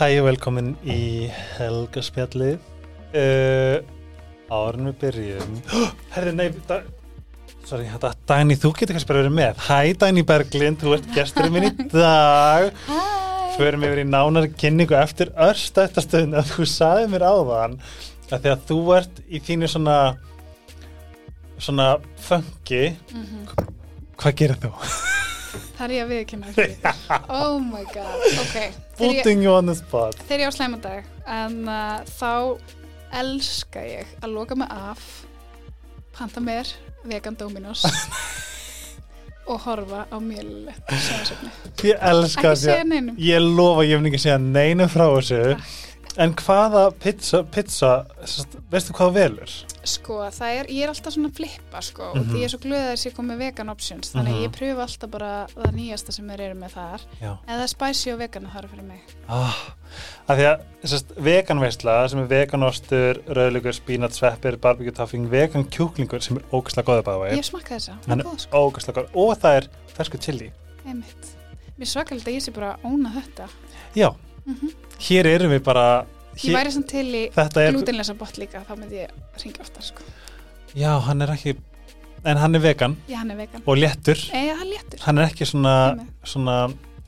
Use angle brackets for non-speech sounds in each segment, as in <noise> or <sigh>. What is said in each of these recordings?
Hæ og velkomin í Helgaspjallið uh, Árun við byrjum <gasps> Herði, nei da, Sorry, þetta Dæni, þú getur kannski bara verið með Hæ Dæni Berglind, þú ert gesturinn minn í <laughs> dag Hæ! Förum yfir í nánari kynningu eftir örstættastöðun að þú saði mér áðan að því að þú ert í þínu svona svona funky Mhm. Hvað gerir þú? Það er ég að viðkynna. <laughs> Oh my god, ok. Þegar ég, Putting you on the spot þegar ég á slæmandag, en uh, þá elska ég að loka mig af, panta mér vegan Dominos <laughs> og horfa á sjónasöfni. Ég elska neinum. Ég lofa, ég hef ekki segja neinu frá þessu En hvaða pizza, pizza veistu hvað þú velur? Sko, það er, ég er alltaf svona að flippa, sko, og Mhm. því ég er svo glöð að þessi komið vegan options, þannig Mhm. að ég pröfu alltaf bara það nýjasta sem þeir eru með þar, Já eða spicy og vegan þar fyrir mig. ah, Af því að sest, veganveisla sem er veganostur, rauðlugur, spínat, sveppir, barbecue topping, vegan kjúklingur sem er ógæslega góða bæða Ég smakkaði þessa, það er er góð, sko. ógæslega góð og það er fersku chili Einmitt. Mér er svakalega að ég sé bara að óna þetta. Já, Mm hér erum við bara Ég væri samt til í Þetta glútenlesa bot líka, þá myndi ég ringa aftar, sko. já, hann er ekki en hann er vegan. Já, hann er vegan. og léttur. Eða, hann léttur. hann er ekki svona, svona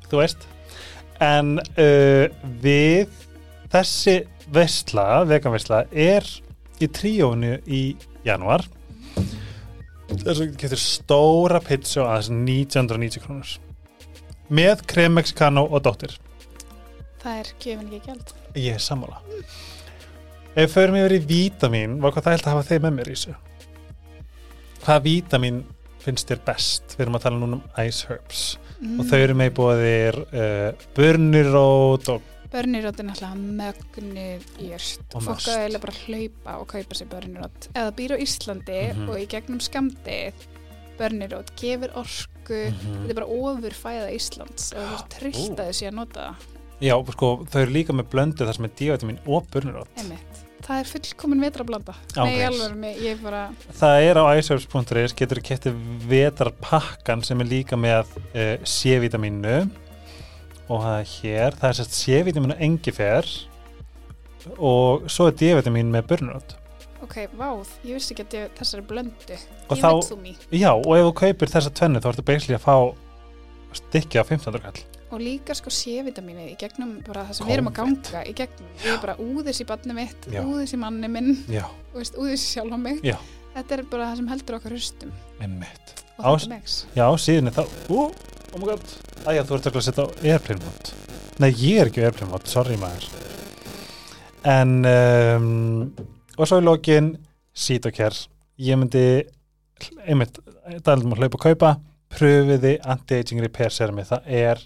þú veist. En uh, við þessi veistla, veganveistla er í tríónu í januar þess að getur stóra pizza aðeins 1990 krónur. Með krem mexicano og dóttir Það er kjöfin ekki gjald. ég er sammála ef förum yfir í vítamin var hvað það held að hafa þeir með mér í þessu hvaða vítamin finnst þér best við erum að tala núna um ice herbs Mm. og þau eru með búið uh, burnirót og Börnirót er náttúrulega mögnuð jörst. Og Fólk að eiginlega bara hlaupa og kaupa sér börnirót. Eða býr á Íslandi Mhm. og í gegnum skamdið börnirót gefur orku. Þetta er bara ofur fæða Íslands og það er trillt að sé að nota það. Já, sko, þau eru líka með blöndu þar sem er dívatímin og burnirót Einmitt. Það er fullkomin vetrablanda. Nei, alveg ég er bara, það er á iceherbs.is getur kettir vetarpakkan sem er líka með uh, C-vitaminu og það er hér það er sérst C-vitaminu engifer og svo er D-vitamin með burnirót ok, váð, ég vissi ekki að ég, þessari blöndu. Og Ég þá- veit þú mér. já, og ef þú kaupir þessa tvennu þá ertu basically að fá stykki á 15. kall Og líka sko C-vitamínið í gegnum bara það sem við erum að ganga í gegnum. Ég er bara úðis í barni mitt, Já. úðis í manni minn, já, veist, úðis í sjálf á mig. Já. Þetta er bara það sem heldur okkar hustum. Já, síðan er það ú, oh my god Æja, þú ert að setja á airplane mode Nei, ég er ekki á airplane mode, sorry maður En um, Og svo í lokin Sítokær Ég myndi einmitt, dælum að hlaupa og kaupa pröfiði anti-aging repair serumi það er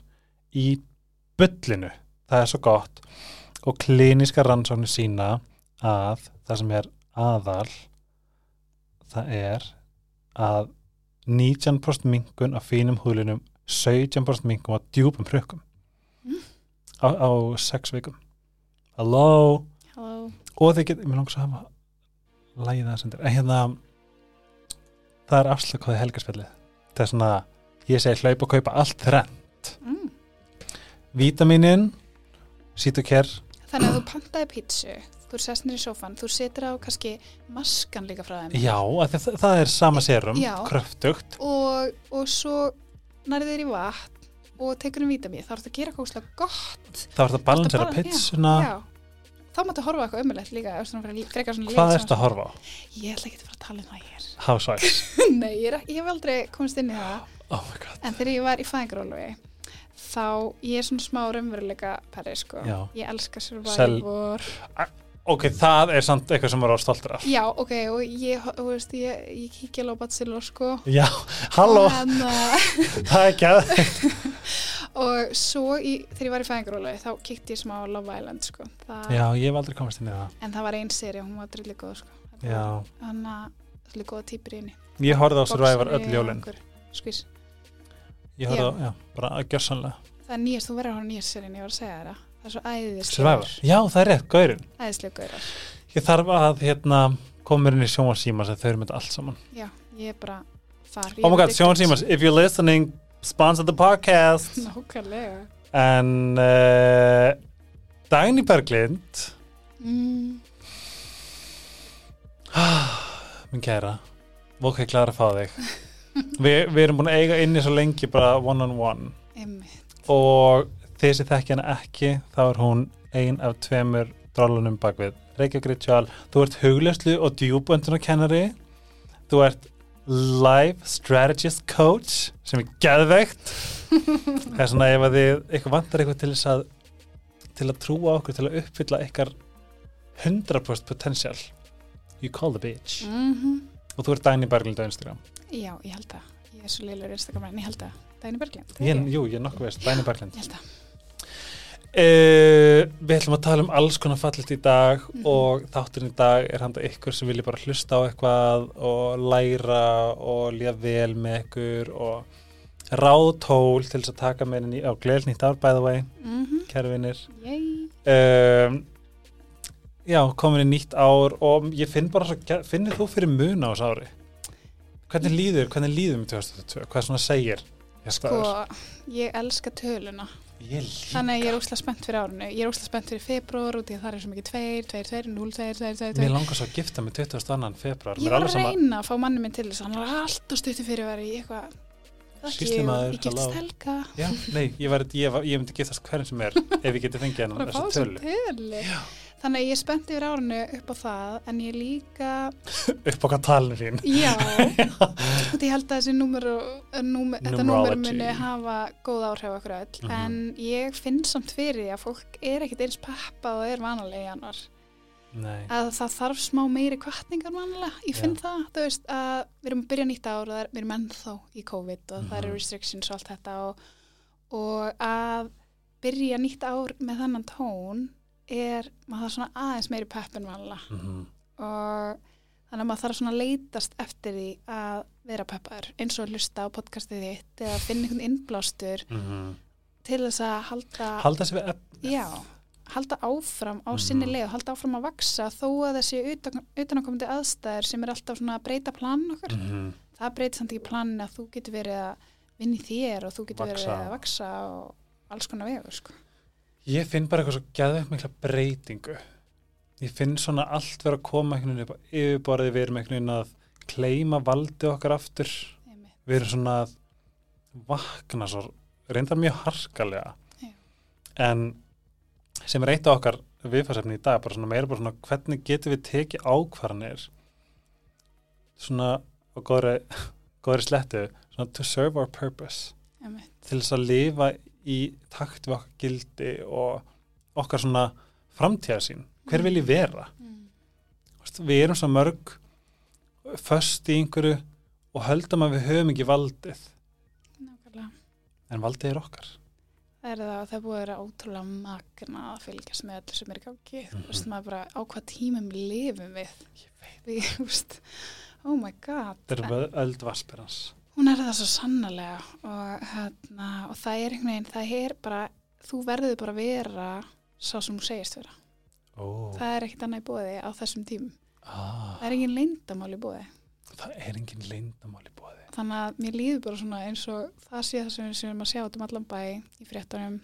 í bullinu það er svo gott og klíniska rannsóknir sína að það sem er aðal það er að 19% minkun af fínum húlinum 17% minkun á djúpum prökkum Mm. á, á sex vikum Hello Halló. og þið getur, mér langs að hafa lægið það sendir, en hérna það er afslökuði helgarspjallið það er svona, ég segi hlaupa og kaupa allt þrenn Mm. Vítaminin sítuker, Þannig að þú pantaði pítsu, þú sest nýr í sófan, þú setur á kannski maskan líka frá þeim já, að það, það er sama serum, Já. kröftugt og, og svo nærið þér í vatn og tekur um vítamíð, þá er þetta að gera kókslega gott. þá er það að balansera Já, þá máttu horfa á eitthvað ömulegt líka, hvað leit ertu að horfa á? Ég ætla ekki að fara að tala um það hér. Housewives <laughs> Nei, ég, er, hef aldrei komist inn í það. oh my god En þegar ég var í fæðingaróluvi, þá ég er svona smá raunveruleika perri, sko. Já. Ég elska Sel- Survivor. ok, það er samt eitthvað sem maður á stoltur af Já, ok, og ég, þú veist, ég, ég kíkja alveg á Bachelor, sko. já, halló, Og, <laughs> hérna, það er ekki að <laughs> og svo í, þegar ég var í fæðingaróluvi, þá kíkti ég smá á Love Island, sko. Það, já, ég hef aldrei komast inn í það En það var einn seri, hún var drullu góð, sko. Já, Þannig að drullu góða týpur í henni. ég horfði á Survivor Boxari öll og jólin einhver Skvís. Ég á, já, bara að gjörsanlega Það er nýjast, þú verður að hafa nýjast serín, ég var að segja það. Það er svo æðislegur. Já, það er rétt, gaurinn. Æðislegur gaurar. ég þarf að, hérna, koma mér inn í sjónvarsíma sem þau eru með þetta allt saman. Já, ég er bara þar. oh my god, sjónvarsíma, if you're listening sponsor the podcast. <laughs> Nákvæmlega. en uh, Dagný Berglind. Mm, minn kæra. Vokk ég klara að fá þig <laughs> Vi, við erum búin að eiga inni svo lengi bara one on one. Einmitt. og þeir sem þekki hana ekki þá er hún ein af tveimur drálunum bakvið Reykjavík Ritual. Þú ert huglegslu og djúböndunarkennari þú ert life strategist coach sem er geðveikt. Það er svona ef að þið eitthvað vantar eitthvað til þess að til að trúa okkur, til að uppfylla ykkar 100% potential you call the bitch. Mm og þú ert Dagný Berglind á Instagram Já, ég held að. Ég er svo leilur Instagram en ég held að. Dagný Berglind. er ég, jú, ég er nokkuð veist, Dagný Berglind Ég held að. Uh, við ætlum að tala um alls konar fallit í dag Mhm. og þátturinn í dag er handa ykkur sem vilja bara hlusta á eitthvað og læra og líða vel með ykkur og ráð tól til þess að taka með henni á gleðnýtt ár by the way, Mm kæru vinnir Yay. um, Já, komin í nýtt ár og ég finn bara svo, finnir þú fyrir mun á þessu ári? Hvernig líður, hvernig líður með 2022? Hvað svona segir? Sko, ég elska töluna. ég líka Þannig að ég er óslega spennt fyrir árinu. Ég er óslega spennt fyrir februar út í að það er svo mikið 2, 2, 2, 0, 2, 2, 2, 2. Mér langar svo að gifta með 22. februar Ég var að reyna að fá manni minn til þess. Hann var alltaf stuttu fyrir að vera í eitthvað. Ekki, Sýslumaður, ég giftist helga. Já, nei, ég, var, ég, var, ég myndi giftast hverjum sem er ef ég geti fengið hennan þessu tölu. Þannig að ég er spennt yfir árinu upp á það en ég líka, <laughs> upp á hvað talinu þín já, <laughs> út ég held að þessi númer, og- númer þetta númer muni hafa góð áhrif okkur öll Mhm. en ég finn samt fyrir að fólk er ekkit eins peppað og er vanalega í januar Nei, að það þarf smá meiri kvartningar vanalega, ég finn Já. það þú veist að við erum að byrja nýtt ár og það er, við erum ennþá í COVID og það Mhm. eru restrictions og allt þetta og, og að byrja nýtt ár með þannan tón er, maður svona aðeins meiri pepp en vanalega mm og þannig að maður þarf svona að leitast eftir því að vera peppaður eins og að hlusta á podcastið þitt eða finna einhvern innblástur til þess að halda halda sér við efni já, halda áfram á sinni Mhm. leið og halda áfram að vaksa þó að þessi utan, utanakomandi aðstæður sem er alltaf svona að breyta plan okkar mm það breytir samt ekki planin að þú getur verið að vinna í þér og þú getur Vaxa. verið að vaksa og alls konar vegur sko. Ég finn bara eitthvað svo gæðveikt mikla breytingu Ég finn svona allt vera að koma einhvern veginn upp yfirborði við erum einhvern veginn að kleima valdi okkar aftur Einmitt. við erum svona að vakna svo reyndar mjög harkalega Já. en sem er eitt af okkar viðfarsefni í dag bara svona meira bara svona hvernig getum við tekið ákvarðanir svona á góðri, <laughs> góðri slettu svona to serve our purpose Einmitt. til þess að lifa í takt við okkar gildi og okkar svona framtíðasín hver vil ég vera Mm. Við erum svo mörg föst í einhverju og höldum að við höfum ekki valdið Nákvæmlega. en valdið er okkar Það er það að það búið að vera ótrúlega magna að fylgjast með öllu sem er í gangi. Þú Mhm. veist maður bara á hvað tímum lifum við. Ég veit. Við, þú veist, oh my god. þetta er öld vaspirans Hún er það svo sannarlega og, hérna, og það er einhvern veginn, það er bara, þú verður bara að vera sá sem þú segist vera. Ó, Það er ekkert annað í bóði á þessum tímum. ah, Það er engin leyndamál í bóði. það er engin leyndamál í bóði Þannig að mér líður bara svona eins og það sé það sem við séum að sjá út um allan bæ í fréttunum.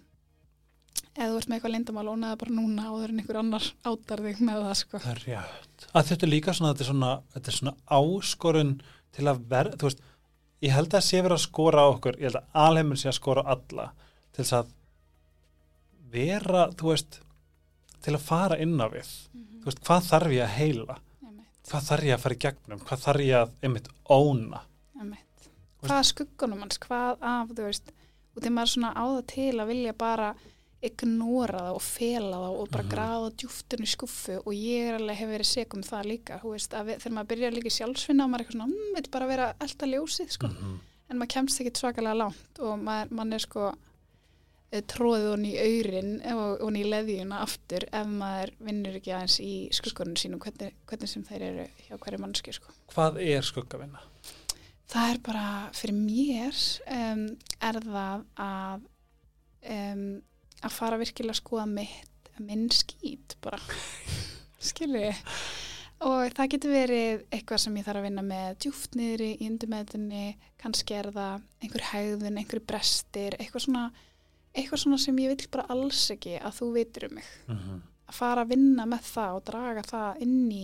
Ef þú ert með eitthvað leyndamál, ónaða bara núna áður en einhver annar átar þig með það, sko. það er rétt að þetta er líka svona þetta er svona, þetta er svona áskorun til að verða, þú veist ég held að það sé verið að skora á okkur ég held að alheimur sé að skora á alla til þess að vera, þú veist til að fara inn á við. Þú veist, hvað þarf ég að heila? Einmitt, hvað þarf ég að fara í gegnum, hvað þarf ég að einmitt óna. Hvað skuggunum hans, hvað af, þú veist, út í maður svona á það til að vilja bara ignora það og fela það og bara grafa djúftun í skuffu og ég er alveg hef verið segum það líka, veist, við, þegar maður byrjar líka sjálfsvinna og maður er eitthvað svona, mm, vil bara vera elda ljósið, sko, -hmm. en maður kemst ekki svakalega langt og maður, mann er sko eh, tróðið honni í aurin og honni í leðjuna aftur ef maður vinnur ekki aðeins í skuggunum sínum hvernig, hvernig sem þeir eru hjá hverju mannski sko. hvað er skuggavinna? Það er bara fyrir mér um, er það að um, að fara virkilega að skoða mitt minn skýt bara. <laughs> Skilur ég og það getur verið eitthvað sem ég þarf að vinna með djúft niðri í undirmeðinni kannski er það einhver hægðun, einhver brestir eitthvað svona eitthvað svona sem ég vil bara alls ekki að þú vitur um mig. Mhm, að fara að vinna með það og draga það inn í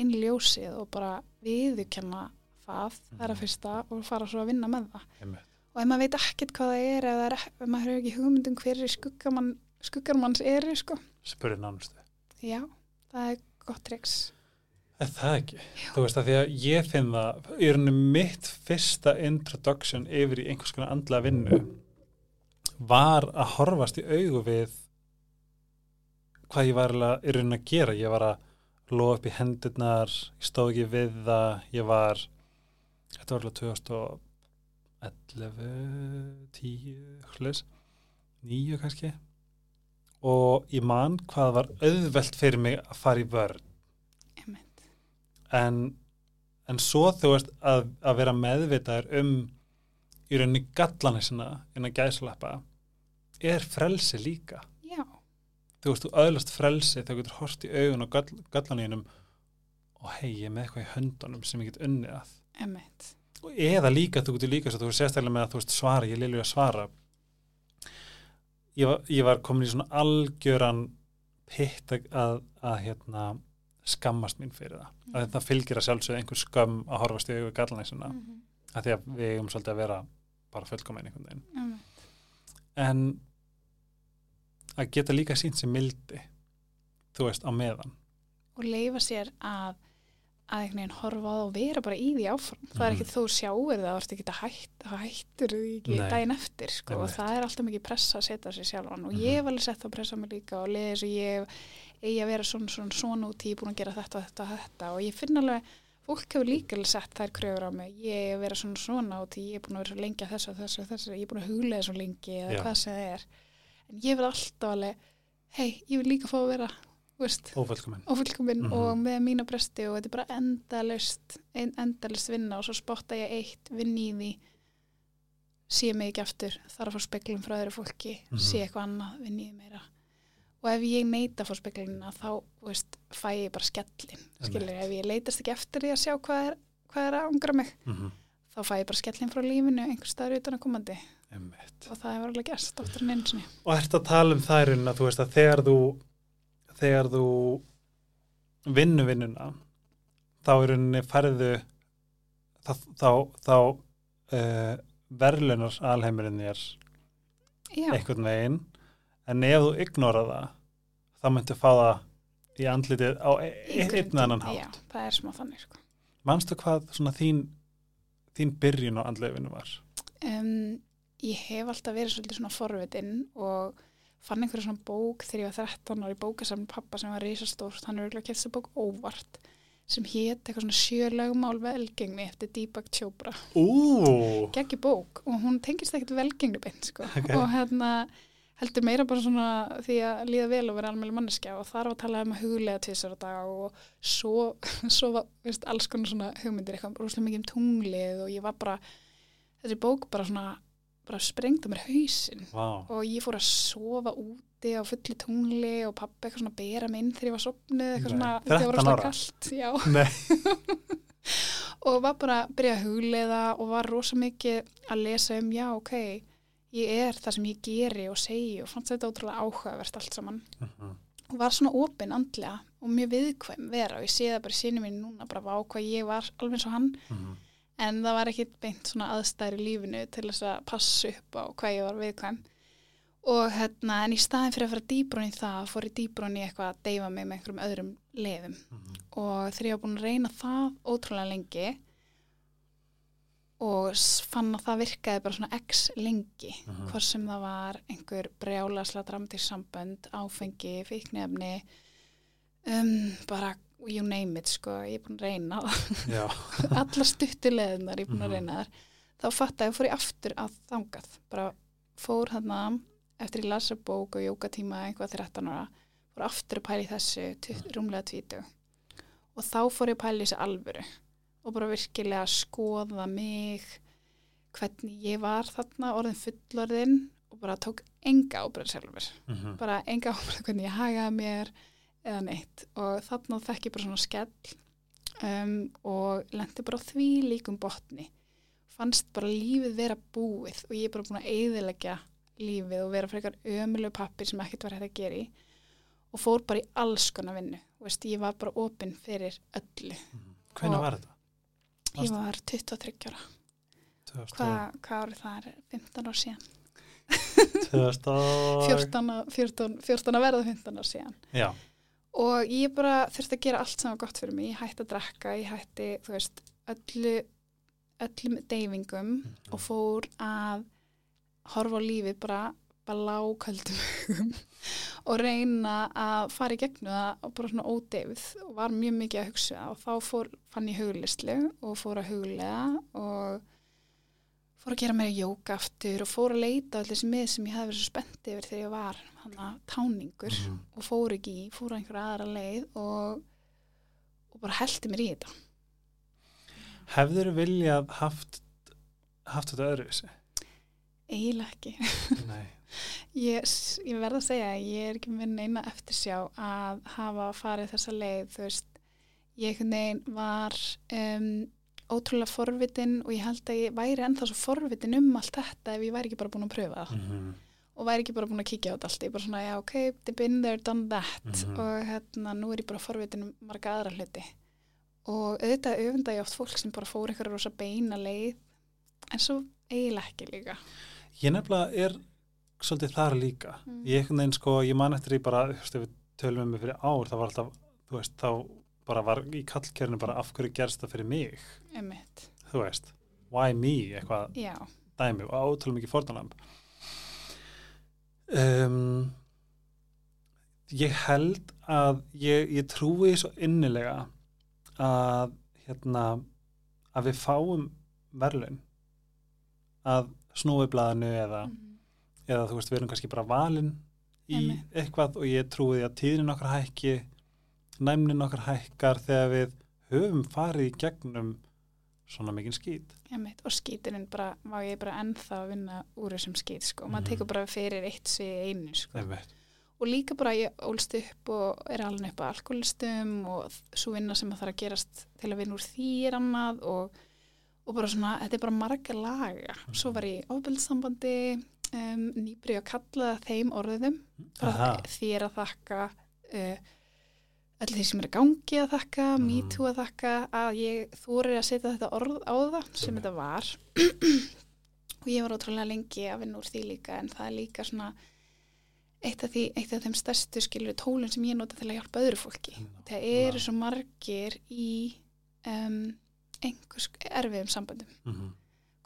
inn í ljósið og bara viðurkenna það, það er að fyrsta og fara svo að vinna með það. Einmitt. Og ef maður veit ekkert hvað það er eða er, ef maður hefur ekki hugmyndum hver er skuggamann, skuggarmanns er sko. spurði nánustu já, það er gott Er það ekki? Þú veist að því að ég finn það, í rauninni mitt fyrsta introduction yfir í einhvers konar andla vinnu var að horfast í augu við hvað ég var eiginlega í rauninni að gera. Ég var að lofa upp í hendurnar, ég stóð ekki við það, ég var, þetta var alveg 2011, 10, hlutis, 9 kannski. Og ég man hvað var auðvelt fyrir mig að fara í vörn. En, en svo þú veist að, að vera meðvitaður um í rauninni gallana sinna innan gæslappa er frelsi líka. Já, þú veist, þú öðlast frelsi þegar þú getur hort í augun og gall, gallaninum og hei, ég er með eitthvað í höndunum sem ég get unnið að. Emitt eða líka, þú getur líka þú veist sérstaklega með að veist svara, ég lilju að svara. Ég var, ég var komin í svona algjöran pitt að, að, að hérna skammast mín fyrir það. Mm. að það fylgir að sjálfsögðu einhver skömm að horfast í augu gallanisuna mm -hmm. að því að við eigum svolítið að vera bara fullkomin einhvern veginn. Emitt en að geta líka sínt sem mildi þú veist á meðan. Og leifa sér að að einhvern veginn horfa á það og vera bara í því áfram það er Mhm. ekki þú sjáir það, þú ert ekki að hætt, hættur því ekki Nei. daginn eftir sko, og það er alltaf mikið pressa að setja sér sjálfan og Mhm. ég hef alveg sett það pressa mig líka og leiði þess að ég eigi að vera svona svona, svona út í búin að gera þetta, þetta, þetta og ég finn alveg, fólk hefur líka alveg sett þær kröfur á mig, ég eigi að vera svona svona út í ég er búin að vera svo lengi að þessu og þessu, og þessu ég er búin að huglega svo lengi eða Já. hvað sem það er en ég vil alltaf alveg hei, ég vil líka fá að vera ófullkominn Mhm. og með mína bresti og þetta er bara endalust endalust vinna og svo spotta ég eitt vinn í því sé mig ekki aftur, þarf að fá speklum frá öðru fólki, Mhm. sé eitthvað annað vinn í því meira og ef ég neita að fá speklina þá veist, fæ ég bara skellin skilur, ef ég leitast ekki eftir því að sjá hvað er, hvað er að angra mig mm -hmm. þá fæ ég bara skellin frá lífinu einhver staðar utan að komandi Einmitt. og það hefur alveg sinni og ert að tala um rauninni að þú veist að þegar þú þegar þú vinnu vinnuna þá í rauninni færðu þá, þá, þá uh, verðlunar alheimurinn þér Já, einhvern veginn. En ef þú ignora það þá myndu fá það í andlitið á e- einn annan hátt. Já, það er smá þannig sko. Manstu hvað þín þín byrjun á andleifinu var? Um, ég hef alltaf verið svolítið svona forvitin og fann einhverja svona bók þegar ég var 13 ári bókasamn pappa sem var risastórt, hann er auðvitað kæft þessu bók óvart sem hét eitthvað svona sjölögmál velgengni eftir Deepak Chopra. Geggi bók og hún tengist ekkert velgengni beint sko. Ok. og hérna heldur meira bara svona því að líða vel og vera almjölu manneskja og þar var að tala um að huglega tvisar á dag og svo, <laughs> svo var veist, alls konar svona hugmyndir eitthvað rúslega mikið um tunglið og ég var bara þessi bók bara svona bara sprengdi á mér hausinn. Vá. Og ég fór að sofa úti á fulli tungli og pappi eitthvað svona bera mig inn þegar ég var sopnuð eitthvað svona, 13 rosalega ára? kalt já, Nei, <laughs> og var bara að byrja að hugleiða og var rosa mikið að lesa um já, ok, ég er það sem ég geri og segi og fannst þetta ótrúlega áhugavert allt saman. Mhm. og var svona opinn andlega og mjög viðkvæm vera og ég sé það bara í sínu mín núna bara á hvað ég var alveg eins og hann. Mhm. En það var ekki beint svona aðstæður í lífinu til þess að passa upp á hvað ég var viðkvæm og hérna en í staðin fyrir að fara dýbrún í það fór ég dýbrún í eitthvað að deyfa mig með einhverjum öðrum leiðum Mhm. og þegar ég var búin að reyna það ótrúlega lengi og fann að það virkaði bara svona x lengi Mhm. hvort sem það var einhver brjálasla dramatísk sambönd, áfengi, fíknefni um, bara you name it sko, ég er búin að reyna. <laughs> Allar stuttuleðinar ég er búin að Mhm. reyna þar þá fatt að ég fór ég aftur að þangað. Bara fór þarna eftir ég lasa bók og jókatíma eitthvað 13 ára fór aftur að pæla í þessu tutt- rúmlega tvítu og þá fór ég að pæla í þessu alvöru og bara virkilega að skoða mig hvernig ég var þarna orðin fullorðin og bara tók enga ábyrð sjálfur. Mhm. bara enga ábyrð hvernig ég hagaði mér eða neitt. Og þarna þekk ég bara svona skell um, og lendi bara á því líkum botni. Fannst bara lífið vera búið og ég er bara búin að eyðilegja lífið og vera frekar ömulegu pappir sem ekkert var hægt að gera í og fór bara í alls konar vinnu. Þú veist, ég var bara opinn fyrir öllu. Hvenær Og- var þetta? ég var 23 ára. 2000 hvað hva árið það er? 15 ár síðan. 2000 14, að- 14, 14 að verða 15 ár síðan. Já, og ég bara þurfti að gera allt sem var gott fyrir mig. Ég hætti að drekka, ég hætti þú veist, öllu öllum deyfingum og fór að horfa á lífið bara bara lágköldum hugum <laughs> og reyna að fara í gegnu það og bara svona ódeyfið og var mjög mikið að hugsa og þá fór, fann ég huglislu og fór að huglega og fór að gera meira jóka aftur og fór að leita allir þessi mið sem ég hefði verið svo spennt yfir þegar ég var hann að táningur Mhm. og fór ekki í, fór að einhverja aðra leið og, og bara heldi mér í þetta. hefður viljað haft haft þetta öðruvísi? Eiginlega ekki. <laughs> Nei, Ég, ég verð að segja að ég er ekki með neina eftirsjá að hafa farið þessa leið, þú veist, ég var um, ótrúlega forvitin og ég held að ég væri ennþá svo forvitin um allt þetta ef ég væri ekki bara búin að pröfa það mm og væri ekki bara búin að kíkja á þetta allt, ég bara svona, já, ok, they've been there, done that Mhm. og hérna, nú er ég bara forvitin um marga aðra hluti og auðvitað öfunda ég oft fólk sem bara fór einhverja rosa beina leið en svo eiginlega ekki líka. Ég nefnilega er svolítið þar líka. Mm. Ég veginn sko, ég man eftir því bara, þú veist, ef við tölum um mig fyrir ár, það var alltaf, þú veist, þá bara var í kallkerinu bara af hverju gerst það fyrir mig, Einmitt. þú veist, why me, eitthvað Já, dæmi og ótrúlega mikið fórtanlamb. Um, ég held að ég, ég trúi svo innilega að hérna að við fáum verðlun að snúi blaðinu eða, Mhm. eða þú veist við erum kannski bara valin í Einmitt. eitthvað og ég trúi því að tíðnin okkar hækki næmnin okkar hækkar þegar við höfum farið í gegnum svona mikinn skýt. Og skíturinn bara, má ég bara ennþá að vinna úr þessum skít, sko. Mhm. Maður tekur bara fyrir eitt sig einu, sko. Og líka bara ég ólst upp og er alveg upp á alkoholistum og svo vinna sem að þarf að gerast til að vinna úr er annað og, og bara svona, þetta er bara marga laga. Svo var ég í ofbeldssambandi, um, nýbrið að kalla það þeim orðum, bara er að þakka uh, öll því sem er að gangi að þakka, Mhm. me too að þakka að ég þóri að setja þetta orð á það sem Einmitt. þetta var <clears throat> og ég var ótrúlega lengi að vinna úr því líka en það er líka svona eitt af, því, eitt af þeim stærstu skilur tólun sem ég nota til að hjálpa öðru fólki það eru svo margir í um, einhvers erfiðum samböndum mm -hmm.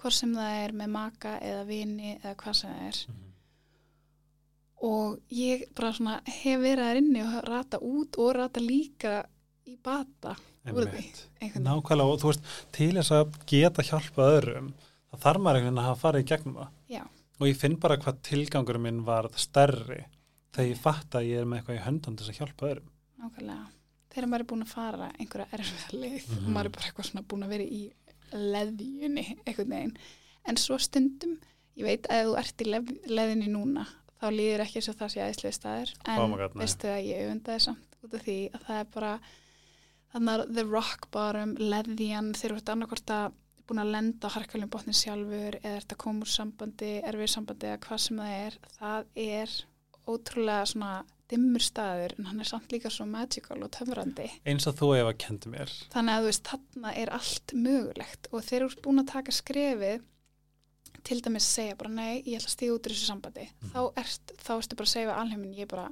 hvort sem það er með maka eða vini eða hvað sem það er Mhm. Og ég bara svona hef verið þar inni og rata út og rata líka í bata. Nákvæmlega og þú veist, til þess að geta hjálpa öðrum, það þarf maður einhvern veginn að hafa farið í gegnum það. Já. Og ég finn bara hvað tilgangur minn var stærri þegar ég fatt að ég er með eitthvað í höndum til þess að hjálpa öðrum. Nákvæmlega. Þegar maður er búin að fara einhverja erfiða leið Mhm. og maður er bara eitthvað svona búin að vera í leðjunni einhvern veginn. En svo stundum, ég veit að þú ert í leð, leðinni núna, þá líður ekki eins og það sé aðeinslega staðir. En God, veistu að ég það samt út af því að það er bara þannig að the rock bottom, leðjan, þeir eru annarkvort að búin að lenda á harkaljum botnin sjálfur eða ert að koma úr sambandi, erfið sambandi eða hvað sem það er, það er ótrúlega svona dimmur staður en hann er samt líka svo magical og töfrandi. Eins og þú ef að kendi mér. Þannig að þú veist, þarna er allt mögulegt og þeir eru búin að taka skrefið til dæmis segja bara nei, ég ætla að stíða út úr þessu sambandi. Mhm. Þá, ert, þá ertu bara að segja við alheimin, ég bara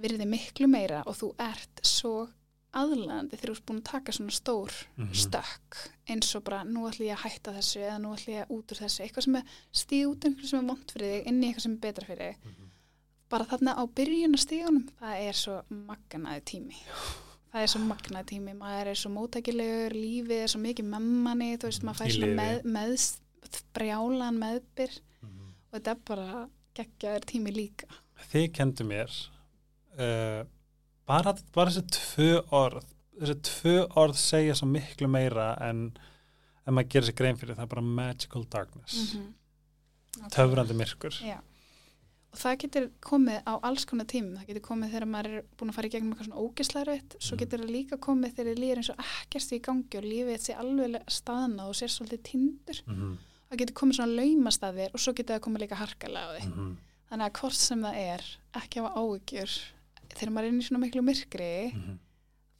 virði miklu meira og þú ert svo aðlæðandi þegar þú ert búin að taka svona stór Mhm. stökk eins og bara nú ætlum ég að hætta þessu eða nú ætlum ég að út úr þessu eitthvað sem er stíð út einhverju sem er vond fyrir þig inn í eitthvað sem er betra fyrir þig Mhm. bara þarna á byrjunastíðunum það er svo magnaði tími það er svo magnaði tími maður er svo móttækilegur, lífið er svo mikið með manni, þú veist, maður Í fær svona með, liði. Með brjálan meðbyr Mhm. og þetta er bara geggjaður tími líka Þið kendi mér uh, bara, bara þessi tvö orð þessi tvö orð segja svo miklu meira en en maður gerir sér grein fyrir það bara magical darkness -hmm. töfrandi myrkur Já. Og það getur komið á alls konar tímum. Það getur komið þegar maður er búin að fara í gegnum eitthvað svona ógislæruðt. Svo Mhm. getur það líka komið þegar líður eins og ekkert í gangi og lífið sé alveg staðnað og sér svolítið tindur. mm -hmm. Það getur komið svona laumast að þér og svo getur það komið líka harkalega á þig Mhm. þannig að hvort sem það er ekki hafa áhyggjur þegar maður er inn í svona miklu myrkri Mhm.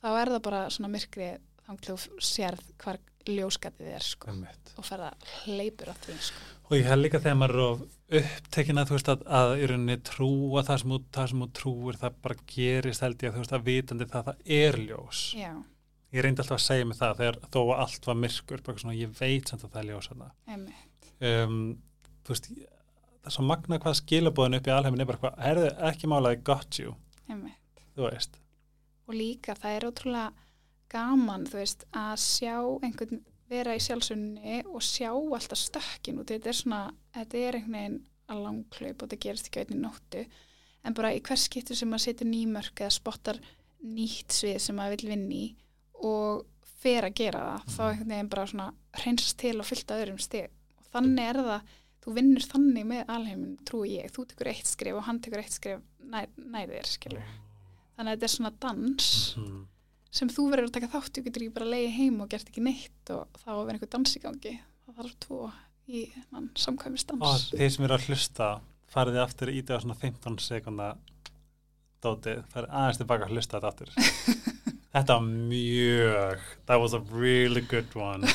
þá er það bara svona myrkri þannig að þú sérð hvar ljóskatið er sko Einmitt. og ferða hleypur á því sko Og ég hef líka þegar maður er upptekin að þú veist að, að í rauninni trúa það sem, þú, það sem þú trúir það bara gerist held ég að þú veist að vitandi það það er ljós. já, Ég reyndi alltaf að segja mig það þegar þó að allt var myrkur, svona ég veit að það er ljós að það. einmitt. Um, þú veist, það er svo magna hvað skilabóðin upp í alheimin er bara hvað, herðu ekki málaði got you, einmitt. Þú veist. og líka það er ótrúlega gaman þú veist að sjá einhvern vera í sjálfsunni og sjá alltaf stökkin út. Þetta er svona, þetta er einhvern veginn að langklaup og þetta gerist ekki einnig nóttu. En bara í hvers skiptu sem maður setur nýmörk eða spottar nýtt svið sem maður vil vinni í og fer að gera það þá einhvern veginn bara svona hreinsast til og fyllt að öðrum stig. Og þannig er það þú vinnur þannig með alheimin trúi ég, þú tekur eitt skrif og hann tekur eitt skrif nær þér skilur þannig að þetta er svona dans Mm. sem þú verður að taka þátt þú getur ekki bara að leiði heim og gert ekki neitt og þá verður einhver dans í gangi. Það þarf tvo í hann, samkvæmist Og þeir sem eru að hlusta, farið þið aftur í það svona 15 sekunda dótið, farið aðeins tilbaka að hlusta þetta aftur. <laughs> þetta var mjög, that was a really good one.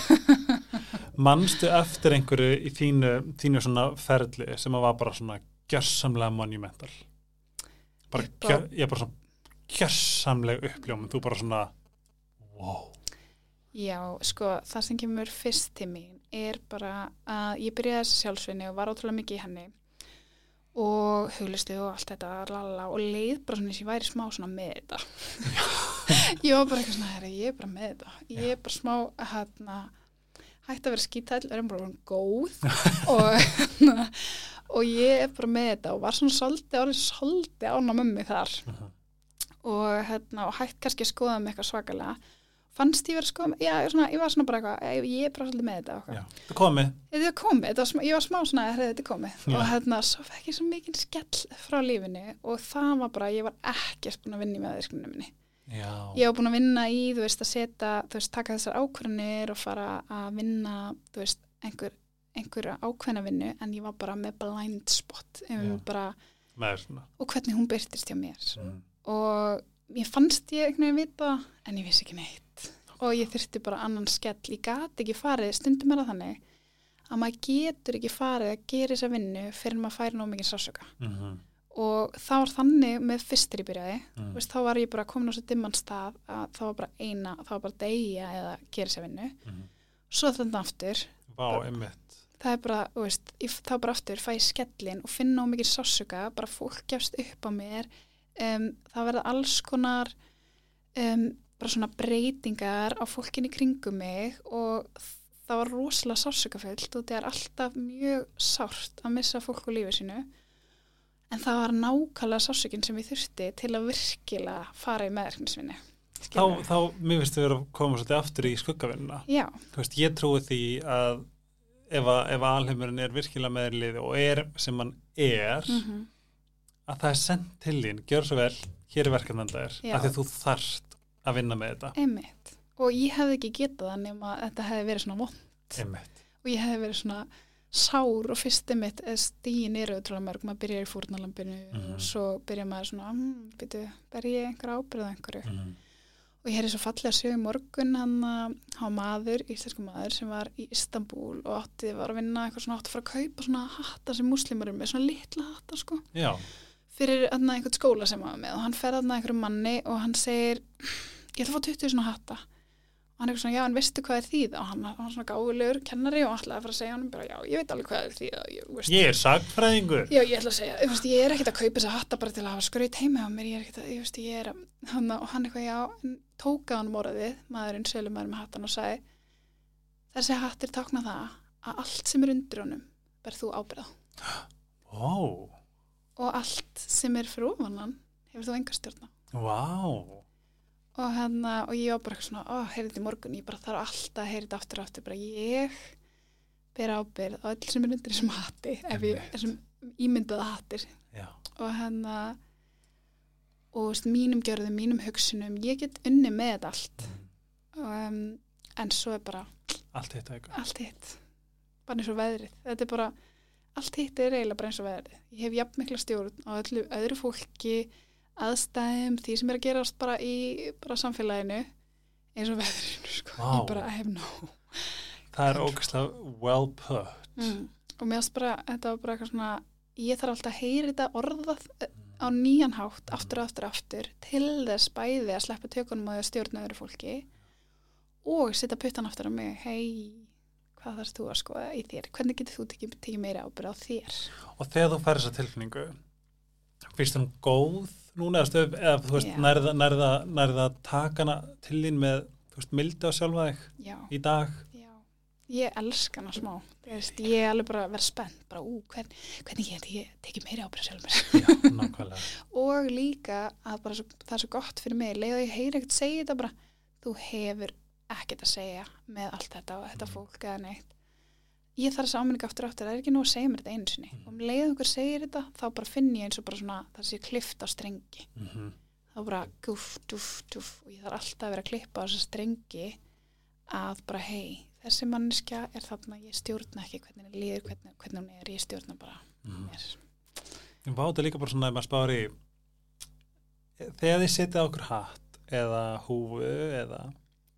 <laughs> Manstu eftir einhverju í þínu, þínu svona ferli sem var bara svona gjörsamlega monumental? Bara, gjör, ég bara svona gjörsamlega uppljómum, þú bara svona, wow. Já, sko, það sem kemur fyrst til mín er bara að ég byrjaði þessi sjálfsvinni og var ótrúlega mikið í henni og huglistu og allt þetta lala, og leið bara svona eins og ég væri smá svona með þetta ég var bara eitthvað svona, herri, ég er bara með þetta. Ég er bara smá hérna hætti að vera skítæll, er bara góð. Og, hérna, og ég er bara með þetta og var svona svolítið, orðið svolítið ána mömmi þar. Mhm. og, hérna, og hætt kannski að skoða mig eitthvað svakalega. Fannst ég verið að skoða já, svona, ég var svona bara eitthvað, ég, er bara svolítið með þetta það komið. þetta komið, þetta var, smá- ég var smá svona að þetta komið. Já. og hérna, svo fekk ég svo mikið skell frá lífinu og það var bara, ég var ekkert búin að vinna í meðvirkninu minni Já. ég var búin að vinna í, þú veist, að setja þú veist, taka þessar ákvörðanir og fara að vinna, þú veist, einhver einhverja ákveðna vinnu en ég var bara með blind spot. Bara, og hvernig hún byrtist hjá mér. Mm. og ég fannst ég einhvern veginn vita en ég vissi ekki neitt. Og ég þurfti bara annan skell. Ég gat ekki farið, stundum er það þannig að maður getur ekki farið að gera þessa vinnu fyrir maður færi nóg mikið sásöka Mm og það var þannig með fyrstir í byrjaði Mm. Þú veist, þá var ég bara komin á svo dimman stað að það var bara eina, það var bara deyja eða gera þessa vinnu Mm. svo þannig aftur, Vá, einmitt. það er bara, þú veist, ég, þá bara aftur fæ ég skellin og finna á mikið sásuga, bara fólk gefst upp á mér, um, það verða alls konar um, bara svona breytingar á fólkinni kringum mig og það var rosalega sásugafullt og það er alltaf mjög sárt að missa fólk á lífið sínu en það var nákvæmlega sásugin sem ég þurfti til að virkilega fara í meðverknisvinni. Þá, þá, mér finnst við að koma svolítið aftur í skuggavinnuna. Ég trúi því að ef, ef alheimurinn er virkilega með þér í liði og er sem hann er, mm að það er sendt til þín, gjör svo vel, hér er verkefnanda þér, Já. af því þú þarft að vinna með þetta. einmitt. Og ég hefði ekki getað það nema þetta hefði verið svona vond Einmitt. og ég hefði verið svona sár og fyrst einmitt stíin eru útrúlega mörg, maður byrjar í fórnalambinu Mhm. og svo byrjar maður svona, hm, byrju, ber ég einhver ábyrða einhverju Mm. og ég hefði svo fallega að sögu morgun hann að hafa maður, íslensku maður sem var í Istanbul og átti var að vinna eitthvað svona átti að fara að kaupa svona hatta sem muslimar eru með, svona litla hatta sko Já, fyrir aðna einhvern skóla sem var með og hann fer aðna einhverjum manni og hann segir ég ætla að fá 20 svona hatta hann er svona, já en veistu hvað er þýð? Og hann hann var svona gáðulegur kennari og ætlaði að fara að segja hann bara, já ég veit alveg hvað er þýð ég, veist, ég er sagfræðingur. já ég ætla að segja, veist, ég er ekkert að kaupa þessa hatta bara til að hafa skraut heima á mér ég er ekkert að, ég veist, ég er að hann, og hann eitthvað, já, tóka hann morðið maðurinn, sölumæður með hattan og sagði þessi hattir tákna það að allt sem er undir honum berð þú ábyrða Ó, og allt sem er fyrir og, hérna, og ég var bara svona, ó, heyrði þetta í morgun ég bara þarf alltaf að heyra þetta aftur og aftur. Bara ég ber ábyrð á öll sem er undir þessum hatti ef ég, Einmitt. þessum ímyndaða hattir. Já, og hérna og veist, mínum gjörðum, mínum hugsunum ég get unni með þetta allt. Um, en svo er bara allt hitt allt hitt. Bara eins og veðrið. Þetta er bara, allt hitt er eiginlega bara eins og veðrið. Ég hef jafn mikla stjórn á öllu öðru fólki aðstæðum, því sem er að gerast bara í bara samfélaginu eins og veðrinu sko. Vá. ég bara have no það er ógæslega well put mm. og mér finnst bara, þetta var bara eitthvað svona ég þarf alltaf að heyra þetta orðað eh, á nýjan hátt, aftur og aftur og aftur til þess bæði að sleppa tökunum og að stjórna öðru fólki og setja puttan aftur á mig hei, hvað þarfst þú að skoða í þér hvernig getur þú tekið, tekið meira ábyrð á þér og þegar þú fær þessa tilfinningu finnst hún góð núna stöf, eða þú veist, nærða, nærða, nærða takana til þín með þú veist, mildi á sjálfa þig já, í dag? Já, ég elska hana smá. Veist, ég er alveg bara að vera spennt bara, ú, hvern, hvernig get ég tekið meira ábyrð á sjálf mér? Já, nákvæmlega. <laughs> Og líka að bara svo, það er svo gott fyrir mig leið og ég heyri ekkert segja þetta bara þú hefur ekkert að segja með allt þetta og þetta fólk eða neitt ég þarf þess áminninga aftur aftur það er ekki nú að segja mér þetta einu sinni. Og um leið einhver segir þetta þá bara finn ég eins og bara svona það sé klift á strengi. Mm -hmm. þá bara gúf, dúf, dúf og ég þarf alltaf að vera að klippa á þessa strengi að bara hei þessi manneskja er þarna, ég stjórna ekki hvernig henni líður, hvernig, hvernig hún er ég stjórna bara mér. Ég váta líka bara svona ef maður spáir í þegar þið setja okkur hatt eða húfu eða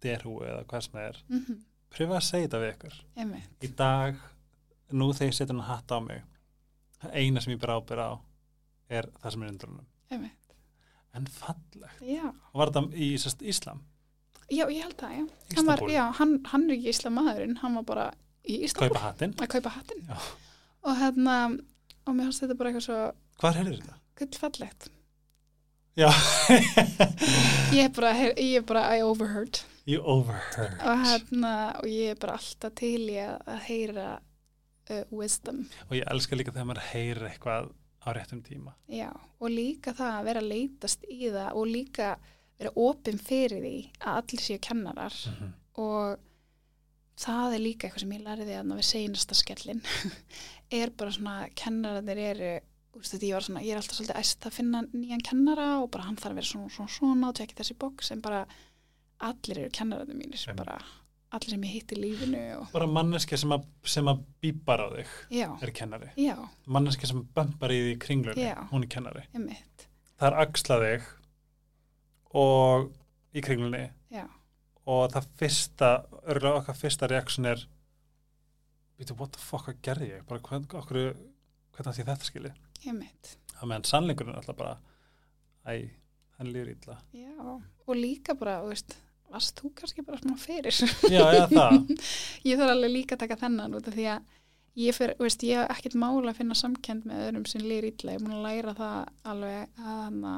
derhúfu eða hvað sem það er mm -hmm. Pröfa að segja þetta við ykkur Einmitt. í dag, nú þegar ég setja hann hatt á mig það eina sem ég ber ábyrð á er það sem er Einmitt. en fallegt Já. og var þetta í sest, Íslam Já, ég held það, já. Hann, var, já hann, hann er ekki Íslamæðurinn, hann var bara í hattinn að kaupa hattinn. Já. Og hérna, og mér fannst þetta bara eitthvað svo hvar heyrður þetta? gullfallegt. Já, Ég er bara, ég er bara, I overheard. You overheard Og hérna, og ég er bara alltaf til í að, heyra uh, wisdom. og ég elska líka þegar maður heyrir eitthvað á réttum tíma Já, og líka það að vera leitast í það og líka vera opinn fyrir því að allir séu kennarar. mm og það er líka eitthvað sem ég lærði að við seinasta skellin <laughs> er bara svona, kennararnir eru úst, þetta, ég, svona, ég er alltaf svolítið æst að finna nýjan kennara og bara hann þarf að vera svona svona, svona og tekja þessi boks en bara allir eru kennararnir mínir Em. bara allir sem ég hitt í lífinu og, bara manneski sem, að- sem að bípar á þig já, er kennari. Já, manneski sem bömpar í því kringlunni Já. hún er kennari. Það er axla þig og í kringlunni já, og það fyrsta, örgulega okkar fyrsta reaksjon er veitu, what the fuck, hvað gerði ég? Bara hvern, okkur, hvernig ég þetta skili emitt það meðan sannleikurinn er alltaf bara æ, hann illa. Já, og líka bara, þú veist varst þú kannski bara svona fyrir? Já, já, <laughs> ég þarf alveg líka að taka þennan út af því að ég, fer, veist, ég hef ekkert mála að finna samkend með öðrum sem lýr illa, ég er búin að læra það alveg að, hana,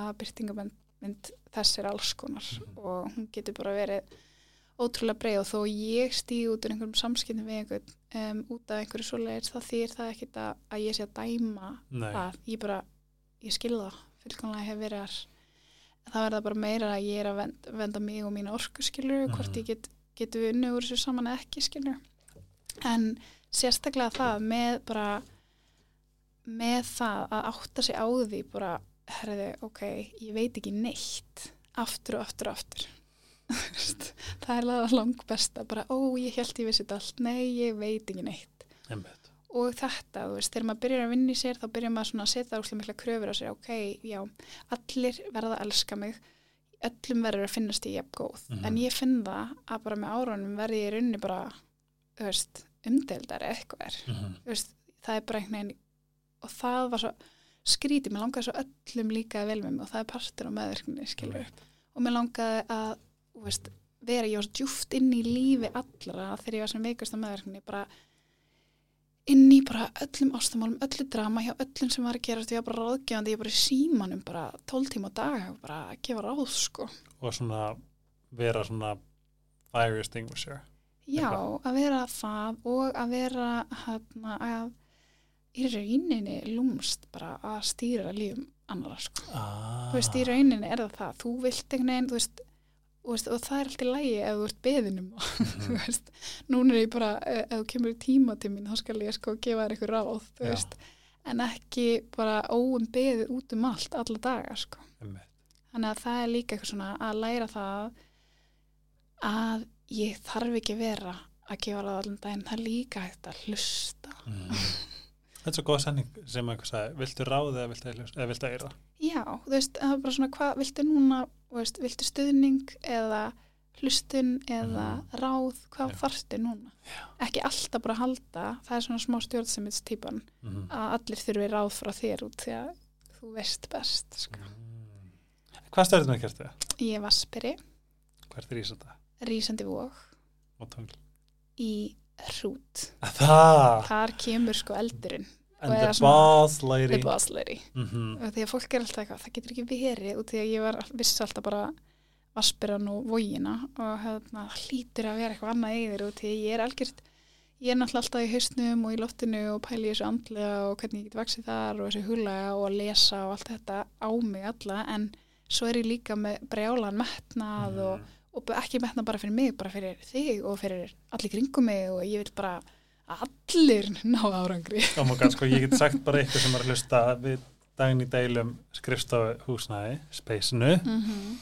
að byrtingabend þess er alls konar og hún getur bara verið ótrúlega breið. Og þó ég stíð út úr einhverjum samskiptum við einhvern um, út af einhverju svoleiðis þá þýr það ekkit að, að ég sé að dæma Nei, það, ég bara, ég skil það. Fullkomlega hef verið þar það verða bara meira að ég er að venda, venda mig og mína orku skilur hvort Mhm. ég get, get unni úr þessu saman eða ekki skilur en sérstaklega það með bara með það að átta sig á því bara, herriði, ok, ég veit ekki neitt aftur og aftur og aftur. <laughs> Það er það lang besta bara, ó, ég held ég vissi þetta allt. Nei, ég veit ekki neitt. Einmitt og þetta, þú veist, þegar maður byrjar að vinna í sér þá byrjar maður svona að setja úrslega mikla kröfur á sér. Ok, já, allir verða að elska mig öllum verður að finnast ég jafn góð, Mhm. en ég finn það að bara með árunum verði ég í rauninni bara þú veist, umdeildari eitthvað. Er, mm -hmm. þú veist, það er bara einhvern veginn og það var svo skrítið, mér langaði svo öllum líkaði vel með mig og það er partur á meðvirkninni, skilur og mér langaði að, þú veist vera, ég var svo djúft inn í lífi allra þegar ég var sem veikast á meðvirkninni bara inn í bara öllum ástamálum, öllu drama hjá öllum sem var að gerast, ég var bara ráðgefandi ég bara í símanum, bara 12 tíma á dag bara að gefa ráð, sko. Og svona vera svona fire extinguisher. Já, Eitthvað. að vera það og að vera hérna, að í rauninni lúmst bara að stýra lífum annara, sko. Ah. þú veist, í rauninni er það það. Þú vilt einhvern veginn, þú veist, þú veist og það er alltaf lægi ef þú ert beðinum <laughs> Mhm. veist, núna er ég bara eh, ef þú kemur í tíma til mín, þá skal ég sko gefa þér eitthvað ráð, veist. En ekki bara óum beðið út um allt alla daga, sko. Þannig að það er líka eitthvað svona að læra það að ég þarf ekki vera að gefa ráð allan daginn, það er líka hægt að hlusta. Þetta er svo góð sanning sem einhver sagði, viltu ráða eða viltu, eða viltu eira? Já, þú veist, það er bara svona, hvað viltu núna, veist, viltu stuðning eða hlustun eða ráð, hvað Já. þarftu núna? Ekki alltaf bara halda, það er svona smá stjórnsemits típan Mm. að allir þurfi ráð frá þér út því að þú veist best. Sko. Hvað stærðum við kertið? Ég var spyri, Hvert er Ísanda? rísandi vóg Og töngl. í hrút. Þar kemur sko eldurinn, And the boss lady. the boss lady. Mm og því að fólk er alltaf eitthvað, það getur ekki verið út því að ég var vissi alltaf bara vaspirann og vógina og hérna, hlýtur að vera eitthvað annað yfir út því ég er algjört ég er náttúrulega alltaf í hausnum og í loftinu og pæli þessu andlega og hvernig ég get vaksið þar og þessu hulaga og að lesa og allt þetta á mig alla en svo er ég líka með brjálan metnað og, og ekki metnað bara fyrir mig, bara fyrir þig og fyrir allir kringum mig og ég vil bara allir <laughs> ná árangri. Oh my god, sko, ég get sagt bara eitthvað sem er að hlusta við daginn í deilum skrifstofu húsnæði, speysinu mm -hmm.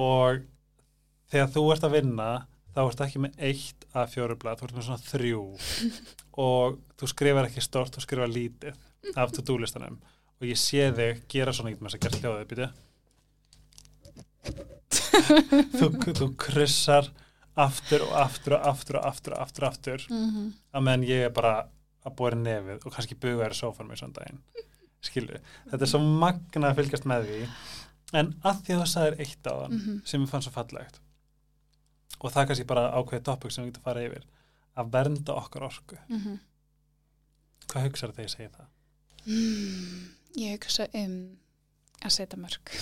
og þegar þú ert að vinna þá ert ekki með eitt að fjórublað, þú ert með svona þrjú. <laughs> Og þú skrifar ekki stort, þú skrifar lítið af to-do listanum og ég sé þig gera svona eitthvað að gera hljóðið, býtu þú, þú kryssar aftur og aftur og aftur og aftur og aftur aftur. Mm að meðan ég er bara að bóra nefið og kannski buga þér í sófanum í svona daginn. Skilju, þetta er svo magna að fylgjast með því. En að því að þú sagðir eitt á þann Mhm. sem ég fann svo fallegt og það er kannski bara ákveðið topic sem við getum farið yfir að vernda okkar orku. -hmm. hvað hugsaðu þegar ég segi það? Mm, ég hugsa um að setja mörg,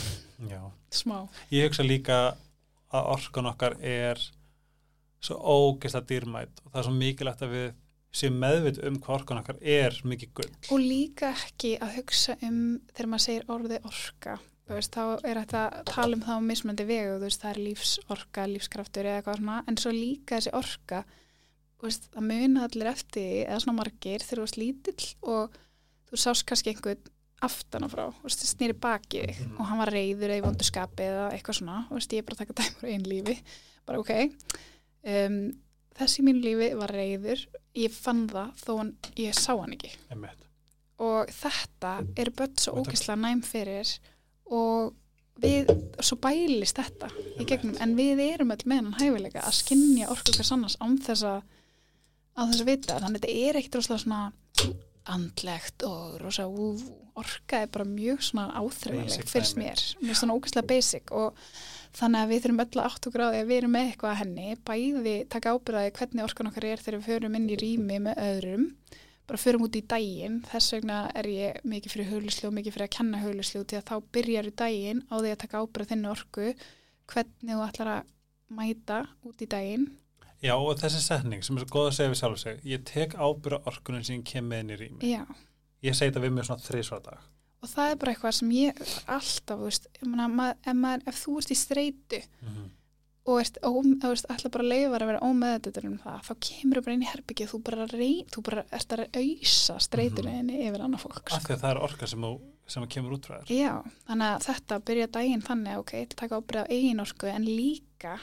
Já. smá. Ég hugsa líka að orkan okkar er svo ógeðslega dýrmætt og það er svo mikilvægt að við séum meðvit um hvað orkan okkar er mikið gull Og líka ekki að hugsa um þegar maður segir orðið orka. Veist, þá er þetta að tala um það á mismöndi vegu, veist, það er lífsorka, lífskraftur eða eitthvað svona, en svo líka þessi orka, veist, það muna allir eftir, eða svona margir, þegar þú veist lítill og þú sást kannski einhvern aftan á frá, snýri bakið þig Mhm. og hann var reyður eða í vondu skapi eða eitthvað svona, veist, ég er bara að taka dæmur einn lífi, bara ok. Um, þessi í mínu lífi var reyður ég fann það þó hann, ég sá hann ekki. Einmitt. og þetta eru börn svo Og ógislega næm fyrir og við, svo bælist þetta í gegnum, en við erum öll með hann hæfilega að skinja orku hvers annars án þess að á þess að vita, þannig að þetta er ekkit rosalega svona andlegt og rosa orka er bara mjög svona áþreifanleg Basic fyrst mér, mér svona ógislega basic og þannig að við þurfum öll að átt og gráði að við erum með eitthvað að henni, bæði taka ábyrðaði hvernig orkan okkar er þegar við förum inn í rými með öðrum. Bara förum út í daginn, þess vegna er ég mikið fyrir huglislu og mikið fyrir að kenna huglislu til að þá byrjar í daginn á því að taka ábyrða þinni orku hvernig þú ætlar að mæta út í daginn Já, og þessi setning sem er svo góð að segja við sjálf sig, ég tek ábyrða orkunum sem kem með inn í rými. Já, Ég segi þetta við mér svona þrísvar á dag. og það er bara eitthvað sem ég alltaf, þú veist, mað, ef, maður, ef þú ert í streitu og ert, ó, þú veist, ætla bara að leifa að vera ómeðutur um það, þá kemur þú bara inn í herbyggið, þú bara, rey, þú bara ert að auðsa streitunni yfir annað fólk Af því að það er orka sem, þú, sem kemur út frá þér. Já, þannig að þetta byrja daginn þannig, ok, taka ábyrða á eigin orku en líka,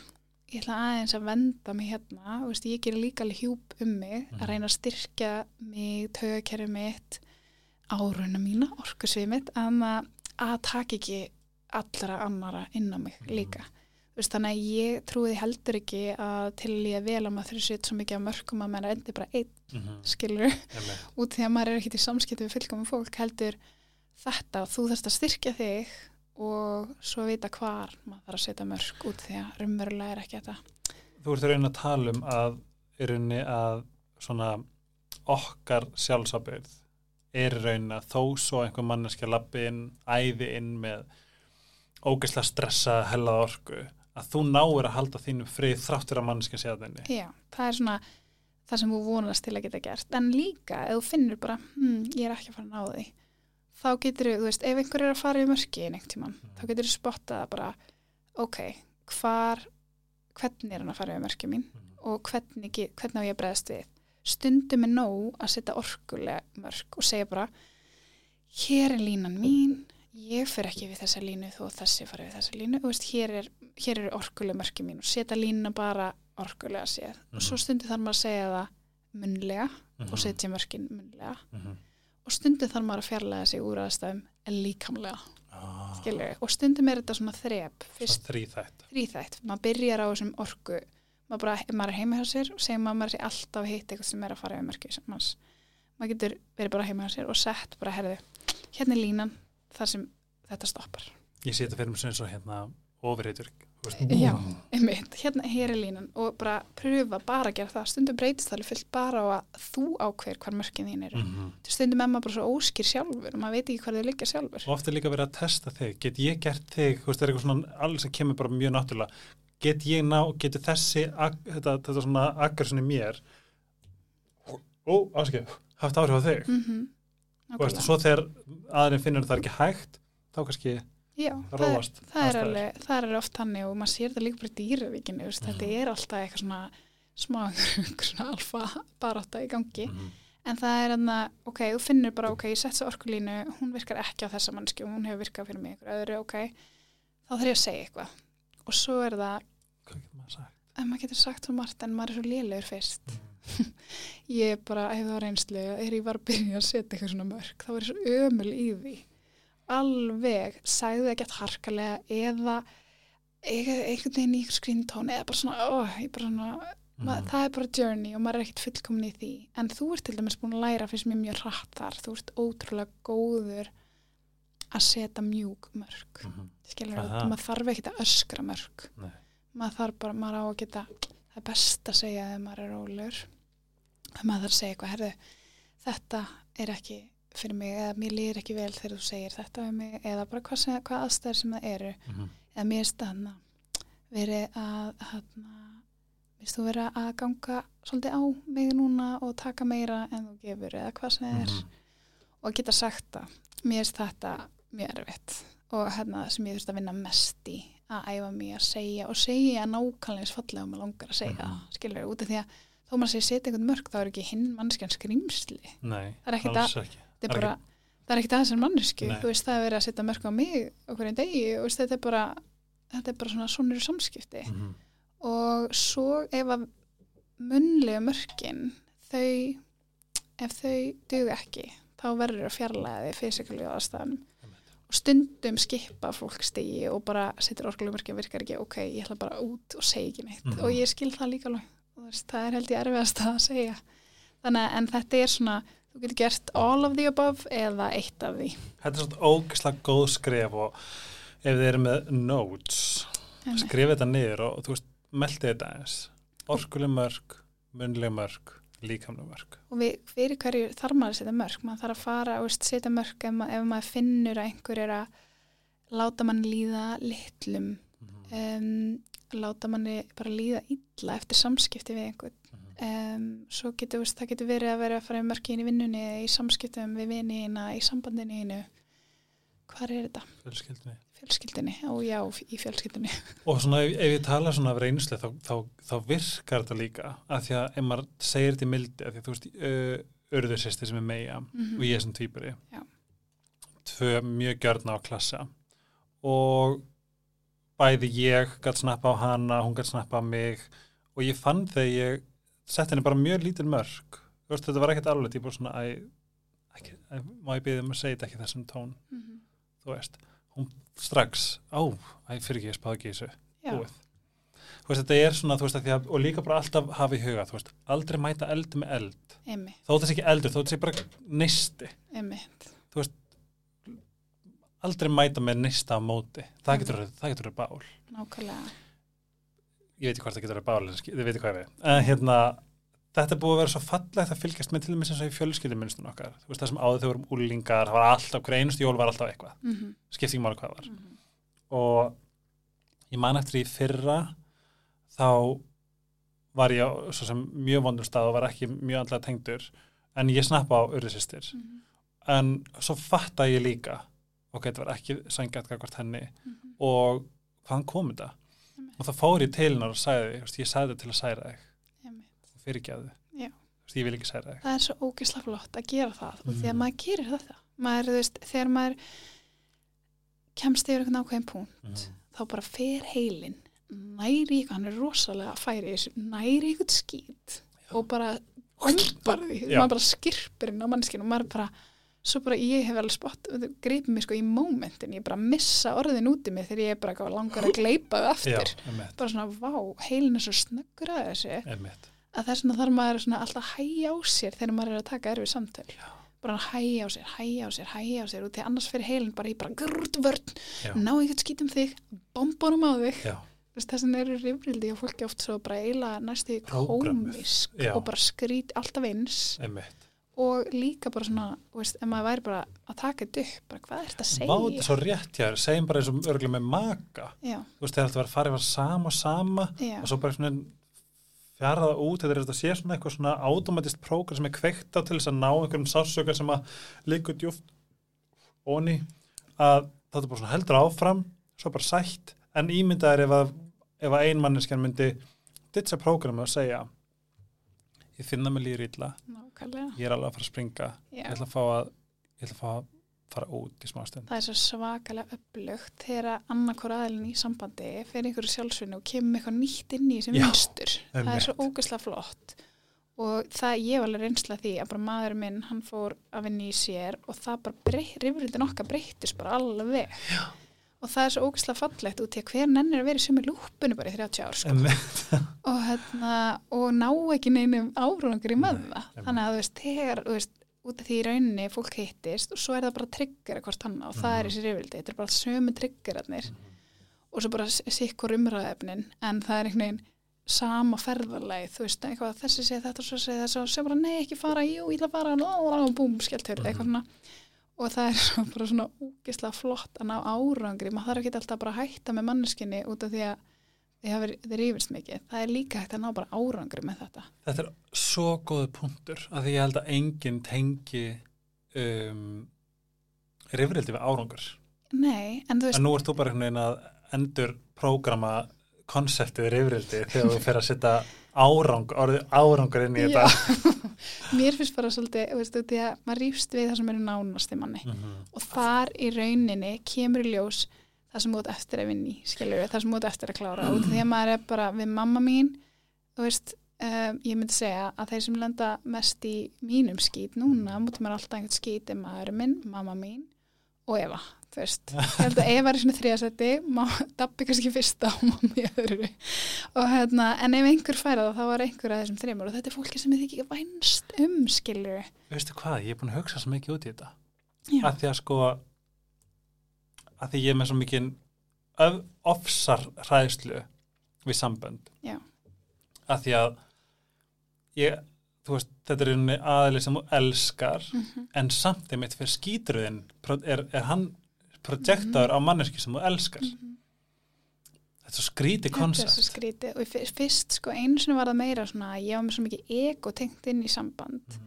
ég ætla aðeins að venda mig hérna, veist, ég gerir líka alveg hjúp um mig, Mhm. að reyna að styrkja mig, tögakerfi mitt áruna mína, orkusvið mitt að, að taka ekki allra annara inn á mig Mhm. líka veist, þannig að ég trúi heldur ekki að til ég vel að maður þurfi sétt svo mikið af mörgum að maður endi bara einn Mm -hmm. skilur út því að maður er ekkert í samskipti við fullkomum fólk heldur þetta, þú þarfst að styrkja þig og svo vita hvar maður þarf að setja mörg út því að raunverulega er ekki þetta. Þú ert að reyna að tala um að er rauninni að svona okkar sjálfsabyrð er rauninni að þó svo einhver manneskja lappi inn, æði inn með ógeðslega stressa hellað orku, að þú náir að halda þínum frið þráttur að manneskja sé að þenni. Já, það er svona það sem þú vonast til að geta gert. En líka ef þú finnur bara hm, ég er ekki að fara að ná því þá getur þú veist, ef einhver er að fara í mörki einhvern tíman, Mhm. þá getur þú spottað bara ok, hvar hvernig er hann að fara í mörki mín og hvernig, hvernig á ég að bregðast við stundum er nóg að setja orkulega mörg og segja bara hér er línan mín ég fer ekki við þessa línu þó þessi fara við þessa línu veist, hér, er, eru orkulega mörki mín og setja línuna bara orkulega séð Mhm. og svo stundu þarf maður að segja það munlega Mhm. og setja mörkin munlega Mhm. Og stundu þarf maður að fjarlæga sig úr aðstæðum líkamlega, Ah, skilur og stundum er þetta svona þrep, þríþætt. þrýþætt, maður byrjar á þessum orku maður bara, maður er heima hjá sér og segir maður að maður sé alltaf að hitta eitthvað sem er að fara yfir mörki maður getur verið bara heima hjá sér og sett bara, herðu, hérna er línan þar sem þetta stoppar. Ég sé þetta fyrir mig sem svo hérna ofurreitur Já, einmitt, hérna hér er línan og bara pröfa bara að gera það. Stundum breytist það fullt bara á að þú ákveður hvar mörkin þín eru. Mhm. stundum er maður bara svo óskýr sjálfur og maður veit ekki hvað þau liggja sjálfur. Og ofta líka verið að testa þig. Get ég gert þig, veist, er eitthvað svona alls sem kemur bara mjög náttúrulega. Get ég ná, getur þessi þetta, þetta svona aggressjoni mér ó, áskil haft áhrif á þig. Mm -hmm. og eftir svo þegar aðeins finnur það ekki hægt þá kannski Já, það það er, róast það er alveg, það er alveg oft hannig og maður sér þetta líka bara í dýravíkinu veist, þetta Mhm. er alltaf eitthvað svona smá <laughs> alfa barátta í gangi. Mhm. en það er enna, ok, þú finnur bara ok, ég svo orkulínu, hún virkar ekki á þessa mannski og hún hefur virkað fyrir mig ykkur öðru, ok. Þá þarf ég að segja eitthvað. Og svo er það, hvað getur maður sagt? en maður getur sagt svo margt en maður er svo lélegur fyrst. Mhm. <laughs> ég bara hef það reynslu að þegar ég var að byrja að setja eitthvað svona mörg þá var ég svo ömul í því alveg sagði ekki að harkalega eða einhvern veginn í skrýntón eða bara svona, ég bara svona Ma, Mhm. það er bara journey og maður er ekkert fullkomin í því en þú ert til dæmis búin að læra fyrst mér mjög hratt þar, þú ert ótrúlega góður að setja mjúk mörg Mhm. skilur Aha. þú, maður þarf ekkert að öskra mörg Nei. maður þarf bara, maður á að geta það er best að segja þegar maður er rólur að maður þarf að segja eitthvað herðu, þetta er ekki fyrir mig eða mér líður ekki vel þegar þú segir þetta við mig eða bara hvað, sem, hvað aðstæður sem það eru Mhm. eða mér er stanna verið að minnst þú verið að ganga svolítið á mig núna og taka meira en þú gefur eða hvað sem það er Mhm. og geta sagt það mér er þetta mjög erfitt og hérna sem ég þurft að vinna mest í að æfa mig að segja og segja nákvæmlega fallega og maður langar að segja Mhm. það skilur út af því að þó maður segir setja einhvern mörg þá er ekki hinn mannskjan skrýmsli Nei, er alls ekki það Það er bara það er ekkert aðeins en mannesku Nei. þú veist það er verið að setja mörg á mig okkur einn degi og veist, þetta er bara þetta er bara svona eru samskipti. Mhm. og svo ef að munlega mörkin þau ef þau duga ekki þá verður að fjarlæða þið fysikalíu aðstæðanum og stundum skipa fólk stigi og bara setur orkulega mörkin virkar ekki, ok, ég ætla bara út og segja ekki neitt. Mhm. og ég skil það líka alveg. Það er held ég erfiðast að segja. Þannig að en þetta er svona þú getur gert all of the above eða eitt af því. Þetta er svona ógislega góð skref og ef þið eru með notes skrifa þetta niður og, þú veist, meldi þetta eins orkuleg mörg, munleg mörg líkamleg mörg og við, fyrir hverju þarf maður að setja mörg maður þarf að fara og setja mörg ef, ef maður finnur að einhver er að láta mann líða litlum Mhm. um, láta manni bara líða illa eftir samskipti við einhvern. Um, svo getur það getur verið að vera að fara í mörkin í vinnunni eða í samskiptum við vinina, í sambandinu hínu hvar er þetta? fjölskyldunni. Fjölskyldinni, ó já, í fjölskyldinni <laughs> og svona ef, ef ég tala svona af reynslu þá, þá, þá virkar þetta líka af því að ef maður segir þetta í mildi af því að þú veist, örður sýstir sem er meia mm og ég er sem týpuri Já. tvö mjög gjörna á klassa. Og bæði ég gætt snappa á hana, hún gætt snappa á mig. Og ég fann þegar ég sett henni bara mjög lítil mörg Þú veist, þetta var ekkert alveg típur svona æ, ekki, æ, má ég byrja um að segja þetta ekki þessum tón, -hmm. þú veist hún strax, á, æ, fyrir ekki ég spáði ekki þessu Já, búið. Þú veist, þetta er svona, þú veist, að að, og líka bara alltaf hafa í huga, þú veist, aldrei mæta eld með eld. einmitt, Þó þessi ekki eldur, þó þessi bara neisti. einmitt Aldrei mæta með neista á móti. Það getur, það getur verið bál. nákvæmlega Ég veit ekki hvort það getur verið bál, en skil- þið veit hvað við. En hérna, þetta búið að vera svo fallegt að fylgjast með til dæmis eins og í fjölskyldumynstun okkar. Þú veist, það sem áður þau vorum úlingar, það var alltaf, hver einustu jól var alltaf eitthvað. mm -hmm. Skipti ekki máli hvað var. Mhm. og ég man eftir í fyrra þá var ég á svo sem mjög vondum stað og var ekki mjög andlega tengdur en ég snappa á urðisistir Mhm. en svo fatta ég líka ok, þetta var ekki sangjart hvort henni Mhm. og hvaðan kom þetta. Og það fór ég til hennar og sagði veist, ég sagði þetta til að særa þig. Og veist, ég vil ekki særa þig. Það er svo ógislega flott að gera það. Og því að Mm. maður gerir þetta. Maður, veist, þegar maður kemst yfir eitthvað ákveðin punkt Mhm. þá bara fer heilin næri eitthvað, hann er rosalega færi í þessu, næri eitthvað skýt og bara umbar því, maður bara skirpir inn á mannskinu og maður bara, svo bara ég hef alveg spott, greipið mig sko í mómentin ég bara missa orðin út í mig þegar ég er bara langar að gleipa Já, aftur emitt, bara svona, vá, heilin er svo snöggur að þessu að þess vegna þarf maður svona alltaf að hæja á sér þegar maður er að taka erfið samtöl Já. bara að hæja á sér, hæja á sér, hæja á sér og því annars fyrir heilin bara í bara grrt vörn Já. ná eitthvað skýtum þig, bombunum á þig Já, þess vegna eru rifrildi og fólki oft svo bara eiginlega næstu Prógrammuð. komisk Já. og bara skrít alltaf eins emitt. Og líka bara svona, veist, ef maður væri bara að taka þetta upp, bara hvað er þetta að Vá, þetta er segja svo rétt hjá þér, segjum bara eins og örgulega með maka. já, Þú veist, þegar þetta var að fara yfir sama, sama já, og svo bara svona fjaraða út, þetta er þetta sé svona eitthvað svona automatist prógram sem er kveikt á til þess að ná einhverjum sásökar sem að líka djúft onni að þetta bara svona heldur áfram svo bara sætt, en ímyndaður ef að, að einmanneskjan myndi ditsa prógrami og segja ég finna mig líður illa. Nákvæmlega. Ég er alveg að fara að springa. Ég já. ætla að fá að, ég ætla að, fá að fara út í smá stund. Það er svo svakalega upplugt þegar annarkor aðilin í sambandi fyrir einhverju sjálfsvinni og kemur eitthvað nýtt inn í sem vinstur það er svo ógæslega flott. Og það ég var alveg reynsla því að bara maður minn hann fór að vinna í sér og það bara breytt, rifrindin okkar breyttist bara alveg. Já. Og það er svo ógæslega fallegt út í að hver nennir að vera í sömu lúpunni bara í 30 ár sko. <laughs> og, hérna, og ná ekki neinum árangur í einmitt. þannig að þú veist, þegar, veist út af því í rauninni fólk hittist og svo er það bara tryggjara hvort hann og það er Mhm. þessi rifrildi þetta er bara sömu tryggjaraðnir og svo bara sikkur umræðefnin en það er einhvern veginn sama ferðarleið, þú veist, eitthvað þessi segja þetta og svo segja þess og segja bara nei ekki fara, jú, ég fara og búm, skellt hurð, eitthvað svona og það er <laughs> bara svona úgislega flott að ná árangri, maður þarf ekki alltaf bara að hætta með manneskinni út af því að þið rífist mikið, það er líka hægt að ná bara árangri með þetta. Þetta er svo góðu punktur að því ég held að enginn tengi um, rifrildi við árangur. Nei, en þú veist, En nú ert þú bara einhvern veginn að endur prógrama konseptið rifrildi þegar þú fer að setja árang, orðið árangur inn í Já. þetta. <laughs> mér finnst bara svolítið, þú veist, út í að maður rífst við það sem eru nánast í manni Mhm. og þar í rauninni kemur í ljós það sem ert eftir að vinni, skilur það sem ert eftir að klára, út af því að maður er bara við mamma mín, þú veist um, ég myndi segja að þeir sem lenda mest í mínum skít núna mútið maður alltaf einhvern skít er maður minn, mamma mín og Eva þú veist, ég held að Eva er í svona þriðasetti Dabbi kannski fyrsta og mamma í öðru og hérna, en ef einhver færa það, þá var einhver að þessum þreymur og þetta er fólki sem þið ekki vænst um, skilur Veistu hvað, ég er búin að hugsa svo mikið út í þetta. Já, Að því að sko, að því ég er með svo mikið ofsar hræðslu við sambönd. Já. Að því að ég, þú veist, þetta er einhvernig aðli sem þú elskar mm en samt einmitt fyrir skýtruðin er, er hann projektaður á manneski sem þú elskar. Þetta er svo skríti Þetta er svo koncept skrítið. Og fyr- fyrst sko einu sinni var það meira svona að ég var með svo mikið ego tengt inn í samband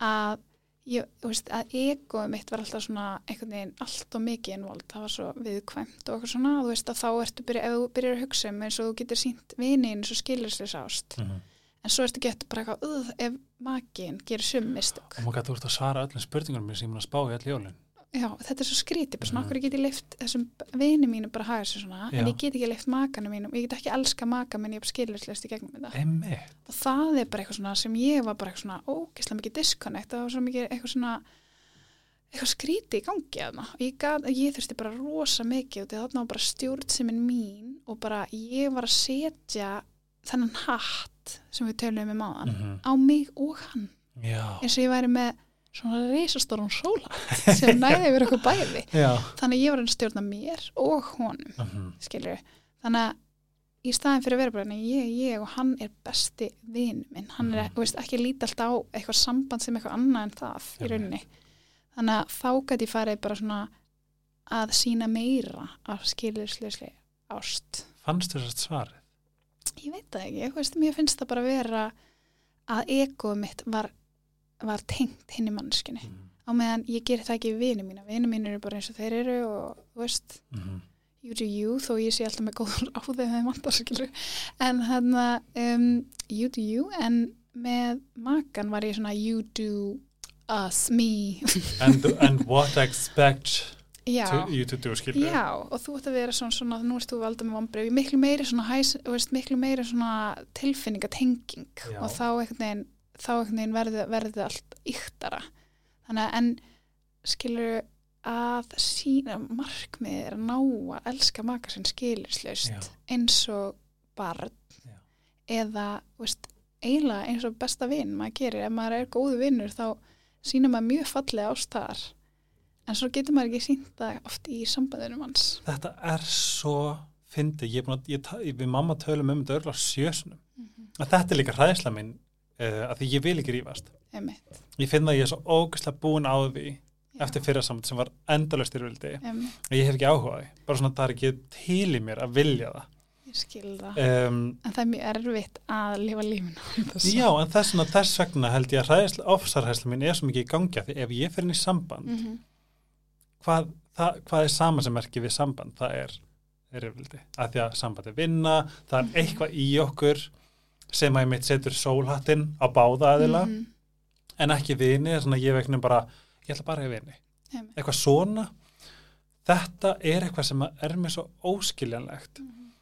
að ég, þú veist, að egoið mitt var alltaf svona einhvern veginn allt og mikið innvold, það var svo viðkvæmt og eitthvað svona, þú veist að þá ertu byrja, ef þú byrjar að hugsa um eins og þú getur sínt vinin svo skilur ást, mm -hmm. en svo ertu gett bara eitthvað, ef makin gerir sum mistök, og maður gæti úr að svara öllum spurningunum sem ég mun að spá í all jólin já, þetta er svo skrítið bara svona, Mhm. okkur get ég leift þessum vini mínu bara haga sér svona, en Já. ég get ekki leift makanum mínum, ég get ekki elska maka minn ég skilur í gegnum þetta. Og það er bara eitthvað svona sem ég var bara eitthvað svona ógeðslega mikið disconnect það var svo mikið eitthvað svona eitthvað skríti í gangi að það ég, gat, ég þurfti bara rosa mikið og þarna var bara stjórnsemin mín og bara ég var að setja þennan hatt sem við tölum um áðan mm á mig og hann. Eins og ég væri með svona reisastóran sóla <laughs> sem næði yfir okkur bæði. Já. Þannig að ég var að stjórna mér og honum mm -hmm. skilur þannig að í staðin fyrir að nei, ég, ég og hann er besti vin minn, hann er Mhm. þú veist, ekki líti alltaf á eitthvað samband sem eitthvað annað en það í rauninni. Þannig að þá gæti ég farið bara svona að sína meira af skilurslösli ást. Fannst þess að svarið? Ég veit það ekki, þú veist, mér finnst það bara vera að egoð mitt var, var tengt hinn í mannskinni mm á meðan ég ger það ekki við vini mína. Vini mín eru bara eins og þeir eru og þú veist -hmm. you do you þó ég sé alltaf með góður á þeim þeim skilur en hann um, you do you en með makan var ég svona you do us, me. <laughs> And, and what I expect já, í 20 skilur já, og þú ert að vera svona, svona nú ert þú valda með vombrið, miklu meiri svona hæs, veist, miklu meiri svona tilfinningatenging. Já. og þá veginn, þá verði, verði allt yktara þannig að en skilur að sína markmið er að ná að elska maka sinn skilirslaust Já. eins og barn Já. eða veist, eiginlega eins og besta vinn maður gerir, ef maður er góðu vinnur þá sýnir maður mjög fallega ástar en svo getur maður ekki sínt það oft í sambandinu manns. Þetta er svo fyndi, ég er búin að ég, við mamma tölum um þetta örgulega sjösunum að þetta er líka hræðsla minn uh, að því ég vil ekki einmitt, ég finn að ég er svo ógæslega búin á því Já. eftir fyrra samband sem var endalust í ruldi einmitt, og ég hef ekki áhuga á því, bara svona það er ekki til í mér að vilja það. Ég skil það. Um, en það er mjög erfitt að lifa lífinu já, en þess, vegna- þess vegna held ég að hræðsla, ofsarhæðsla mín er svo mikið í gangi af því ef ég fer inn í samband mm -hmm. hvað, það, hvað er sama sem merki við samband? Það er, er rifrildi að því að samband er vinna, það er Mhm. eitthvað í okkur sem að ég mitt setur sólhattinn á báða aðila Mhm. en ekki vini, þannig að ég veiknum bara ég ætla bara að vini, einmitt eitthvað svona þetta er eitthvað sem er mér svo óskiljanlegt Mhm.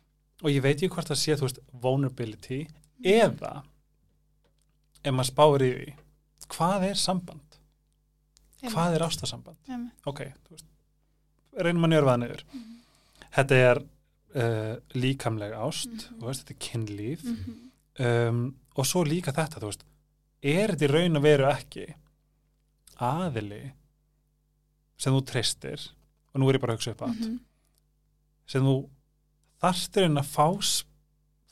og ég veit ekki hvort það sé, þú veist, vulnerability eða ef maður spáir í því hvað er samband, hvað er ástasamband einmitt, ok, þú veist reynum að njörfa það niður Mhm. þetta er uh, líkamleg ást Mhm. veist, þetta er kynlíf Mhm. Um, og svo líka þetta, veist er þetta í raun og veru ekki aðili sem þú treystir og nú er ég bara að hugsa upp að Mhm. sem þú þarstir inn að fá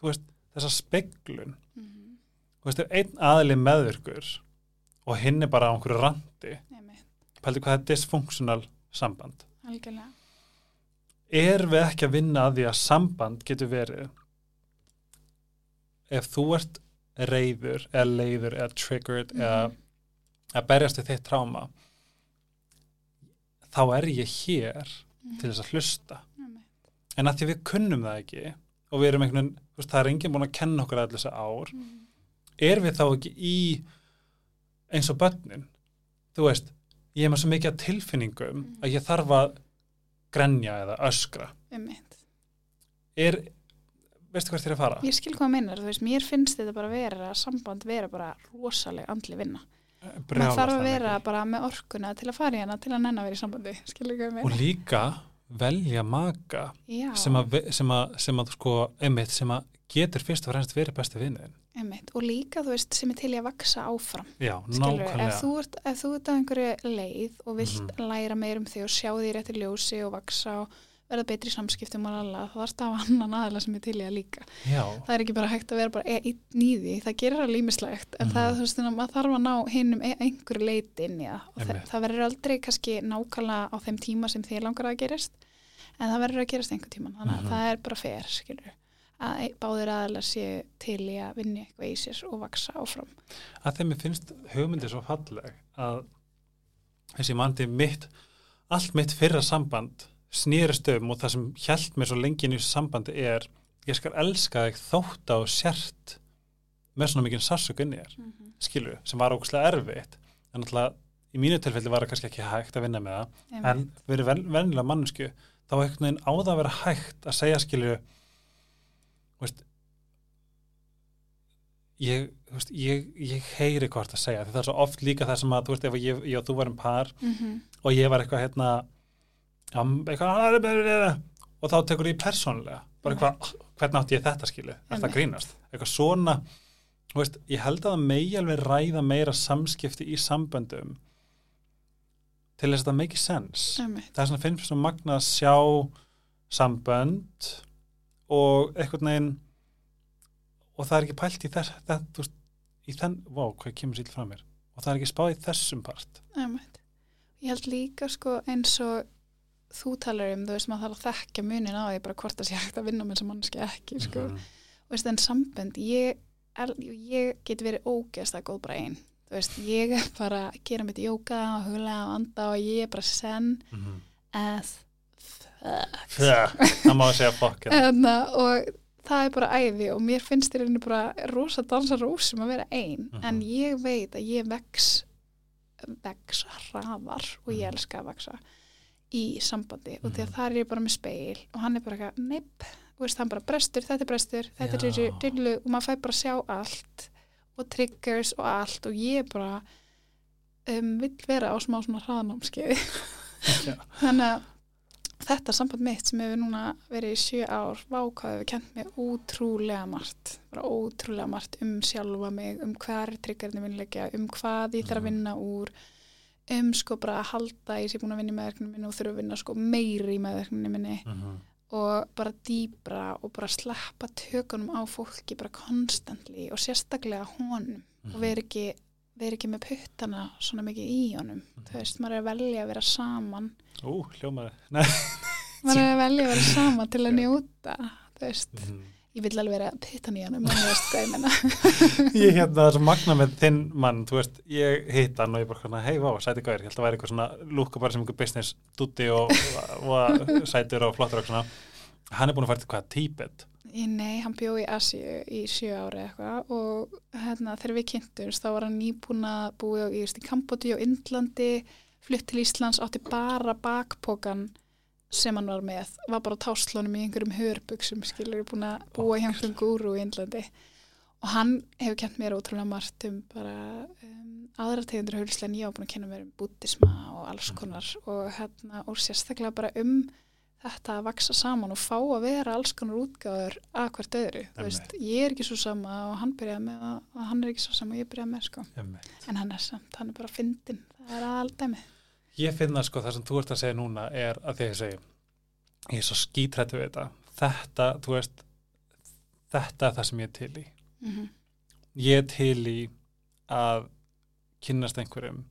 veist, þessa speglun Mhm. þú veist, ef einn aðili meðvirkur og hinn er bara á einhverju randi pældi hvað er dysfunctional samband algjörlega er við ekki að vinna að því að samband getur verið ef þú ert reyður eða leiður eða triggered eða Mhm. að berjast við þitt tráma þá er ég hér Mhm. til þess að hlusta Einmitt. en að því við kunnum það ekki og við erum einhvern veginn, það er enginn búin að kenna okkur allir þessa ár, Mhm. er við þá ekki í eins og börnin þú veist, ég er með svo mikið af tilfinningum Mhm. að ég þarf að grenja eða öskra er, veistu hvert ég er að fara? Ég skil hvað meinar, þú veist, mér finnst þetta bara vera samband vera bara rosaleg andli vinna. Brjálast Maður þarf að vera mikið. bara með orkuna til að fara í hana til að nenn að vera í sambandi, <laughs> skilur hvað ég og meina? líka velja maka sem að, sem að, sem að sko, einmitt, sem að getur fyrst og fremst verið besti vinniðin einmitt. Og líka, þú veist, sem er til í að vaksa áfram. já, Skilur, nákvæmlega ef þú ert, ef þú ert á einhverju leið og vilt Mhm. læra meir um þig og sjá því réttir ljósi og vaksa og verða betri samskiptum og lala, þá þarfst að hafa annan aðla sem er til í að líka. já, Það er ekki bara hægt að vera bara e- einn í því, það gerir það límislegt, en Mhm. það, þú veist, þarf að ná hinnum e- einhverju leiti inn í það. Og það, það verður aldrei kannski nákvæmlega á þeim tíma sem þið langar að gerist, en það verður að gerast einhver tíma, þannig að Mhm. það er bara fer, skilur að ein- báðir aðalega séu til í að vinna eitthvað í sér og vaksa áfram. að þeim finnst hugmyndi svo falleg að þessi mandi mitt allt mitt fyrra samband snýrist um og það sem hjælt mér svo lengi í þessu sambandi er ég skal elska þig þótt á sért með svona mikið sásök inn í þér skilu, sem var ógustlega erfitt. En alltaf í mínu tilfelli var það kannski ekki hægt að vinna með það. En verið ven, vennilega mannsku þá einhvern veginn á það að vera hægt að segja skilu veist, ég, veist, ég, ég heyri hvort að segja því það er svo oft líka það sem að þú veist ef ég, ég og þú varum par mm -hmm. og ég var eitthvað hérna og þá tekur ég persónlega bara eitthvað, hvernig átti ég þetta skilu Einmitt. grínast, eitthvað svona veist, ég held að það megi alveg ræða meira samskipti í samböndum til þess að það make sense. Það er svona finnst svona magna að sjá sambönd og einhvern veginn og það er ekki pælt í þess það, veist, í þenn, vá, hvað kemur sér frá mér? Og það er ekki spáð í þessum part. Einmitt. Ég held líka sko eins og þú talar um, þú veist maður þarf að þekka munin á því bara hvort það sé hægt að vinna með þessum mannski ekki sko. Mhm. og veist en sambönd ég, ég get verið ógeðst að góð bara einn þú veist ég er bara að gera mitt jóka og huglega og anda og ég er bara senn Mhm. as fuck Fjö, það má segja hérna. Enna, og það er bara æði og mér finnst þér henni bara rosa dansa rósum að vera einn Mhm. en ég veit að ég vex vex hraðar og ég elska að vexa í sambandi og því Mhm. að það er bara með speil og hann er bara eitthvað, nepp og veist, hann bara brestur, þetta er brestur, þetta er Já. dillu, dillu og maður fær bara að sjá allt og triggers og allt og ég bara um, vill vera á smá svona hraðnámskeiði <laughs> þannig að þetta samband mitt sem hefur núna verið í sjö ár vákaði við kent mér ótrúlega margt bara ótrúlega margt um sjálfa mig um hvað er triggerni vinnleikja um hvað ég þarf að Mhm. vinna úr um sko bara að halda ég sé búin að vinna í meðverkninu minni og þurfa að vinna sko meiri í meðverkninu minni. Mhm. og bara dýbra og bara sleppa tökunum á fólki bara konstantli og sérstaklega honum. Mhm. og vera ekki, vera ekki með puttana svona mikið í honum. Þú veist, maður er að velja að vera saman. Ú, hljómaði <laughs> Nei. Maður er að velja að vera saman til að njóta þú veist, Mhm. Ég vil alveg vera puttan í honum og þú veist hvað ég menna <laughs> Ég hérna það svo magna með þinn mann þú veist, ég hitt hann og ég bara svona hei, vá, sæti gæri, ég held að væri eitthvað svona lúka bara sem einhver business dutti og, <laughs> og sætur og flottur og svona. Hann er búin að fara til hvað, Tíbet? Ég- Nei, hann bjó í Asíu í sjö ári eitthvað og hérna, þegar við kynntumst þá var hann nýbúin að búi í, í Kambodi og Indlandi, flutt til Íslands, átti bara bakpokan sem hann var með, var bara á táslunum í einhverjum hörbuksum, skilur, búin að búa hjá einhverjum gúru í Indlandi. Og hann hefur kent mér ótrúlega margt um bara um, aðra tegundur haulislega en ég á búin að kenna mér um búttisma og alls konar. Og, hérna, og sérstaklega bara um þetta að vaksa saman og fá að vera alls konar útgáður að hvert öðru. Veist, ég er ekki svo sama og hann byrjaði með og hann er ekki svo sama og ég byrjaði með sko. en hann er samt, hann er bara fyndin það er aldæmi Ég finna sko það sem þú ert að segja núna er að að ég segi ég er svo skítrættu við þetta. Þetta, þú veist þetta er það sem ég er til í. Mm -hmm. ég er til í að kynnast einhverjum.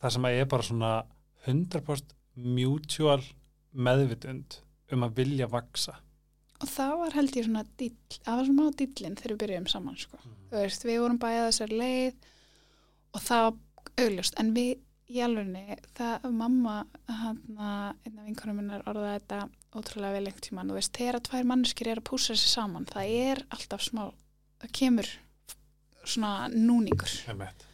Það sem að ég er bara svona 100% mutual meðvitund um að vilja vaksa og það var held ég svona það var svona á dillin þegar við byrjuðum saman sko. þú veist, við vorum bæðið þessar leið og það augljóst en við í alvegni, það mamma hann einn af vinkonum minnar orðaði þetta ótrúlega vel lengt tíman þú veist, þegar að tvær manneskir er að púsa sér saman það er alltaf smá það kemur svona núningur. Emmett.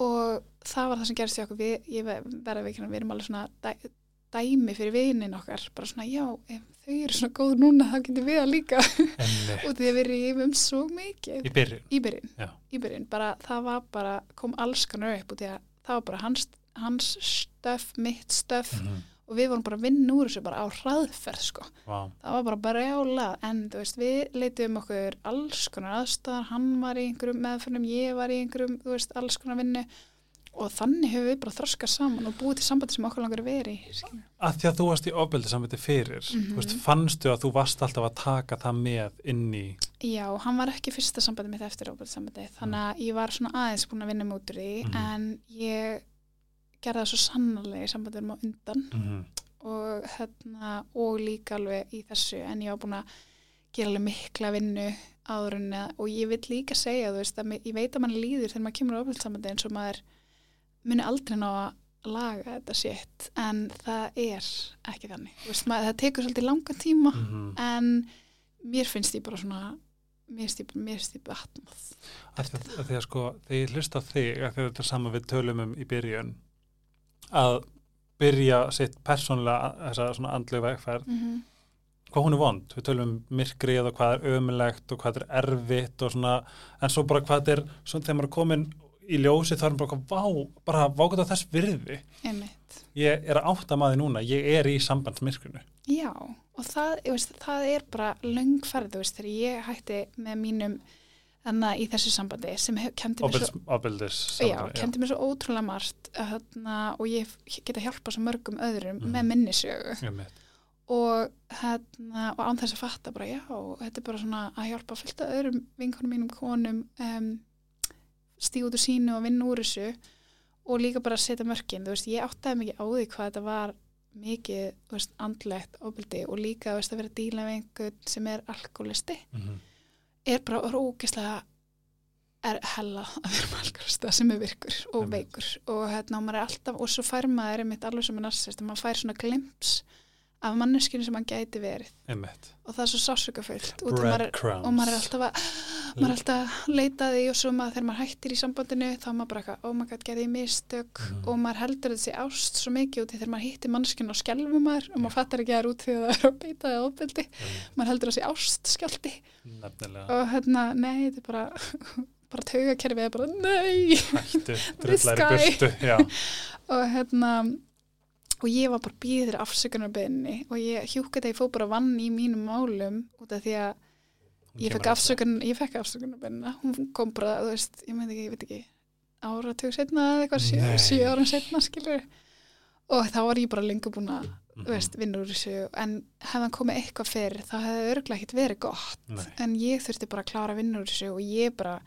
og það var það sem gerist í okkur. Við, ég verða veikina, við erum alveg svona dæ, dæmi fyrir vinin okkar. Bara svona, já, ef þau eru svona góð núna þá getur við það líka. <laughs> Og því að við erum svo mikið. Í byrjun. Í byrjun, í byrjun. Bara, það var bara, kom alls konar upp og því að það var bara hans, hans stöf, mitt stöf. Mm og við vorum bara að vinna úr þessu bara á hraðferð sko, wow. það var bara brjála en þú veist, við leitum okkur alls konar aðstæðar, hann var í einhverjum meðförnum, ég var í einhverjum, veist, alls konar vinnu. Og þannig hefur við bara þroskað saman og búið til sambandi sem okkur langar að vera í að því að þú varst í ofbeldi samviti fyrir Mhm. þú veist, fannstu að þú varst alltaf að taka það með inn í Já, hann var ekki fyrsta sambandi mitt eftir óbært sambandi, þannig að ég var svona aðeins búin að vinna út úr því, Mhm. en ég gerði það svo sannarlega í sambandum á undan. Mm og, hérna, og líka alveg í þessu, en ég var búin að gera alveg mikla vinnu áður en að, og ég vil líka segja, þú veist, mér- ég veit að mann líður þegar maður kemur á óbært sambandi eins og maður muni aldrei ná að laga þetta sétt, en það er ekki þannig, veist, maður, það tekur svolítið langan tíma, -hmm. en mér finnst ég bara svona mér ég, mér að því að sko, þegar ég hlusta á þig að þetta er sama við tölum um í byrjun að byrja sitt persónlega þessa svona andlu vegferð. Mm -hmm. hvað hún er vond, við tölum um myrkrið og hvað er ömulegt og hvað er erfitt og svona, en svo bara hvað er svona þegar maður er komin í ljósi þá er maður bara, vá, bara vákvæmt á þess virði. Einmitt. Ég er að átta maður núna, ég er í sambandsmyrkrinu. Já, og það, veist, það er bara löngferð, þú veist, þegar ég hætti með mínum þannig í þessu sambandi sem kenndi mér svo ofbeldis Já, kendi mér svo ótrúlega margt hérna, og ég geta hjálpa svo mörgum öðrum Mhm. með minnisögu Einmitt. og, hérna, og án þess að fatta bara, já, þetta er bara svona að hjálpa fullt af öðrum vinkonum mínum konum um, stíð út úr sínu og vinna úr þessu og líka bara setja mörkin, þú veist, ég áttaði mikið á því hvað þetta var mikið, veist, andlegt ofbeldi og líka, veist, að vera að díla við einhvern sem er alkoholisti Mhm. Er bara ógeðslega er hella að vera alkoholista sem er virkur og veikur. Og hérna, og maður er alltaf, og svo fær maður einmitt alveg sem er narsist, maður fær svona glimps af manneskinu sem hann gæti verið. Einmitt. Og það er svo sásökafullt og maður er alltaf að maður er alltaf að leita því og svo maður þegar maður hættir í sambandinu þá maður bara oh my god, gerði ég mistök? Mhm. og maður heldur þessi ást svo mikið í þegar maður hittir mannskinu og skelfum maður og maður fattar ekki að það er út því að það er að beita eða ofbeldi. Maður heldur þessi ást skjálti nefnilega. Og hérna, nei, þetta er bara <laughs> bara taugakerfið er bara, nei! Hættu, <laughs> <laughs> og hérna og ég var bara býðir afsökunarbeginni og ég hjúka þetta, ég fóð bara vann í mínum málum út af því að ég fekk afsökunarbeginna hún kom bara, þú veist, ég meint ekki, ég veit ekki áratug setna eða eitthvað sjö, sjö árum setna, skilur og þá var ég bara lengur búin að Mhm. vinna úr þessu. En hefði hann komið eitthvað fyrir þá hefði örglega ekkert verið gott. Nei. en ég þurfti bara að klára að vinna úr þessu og ég bara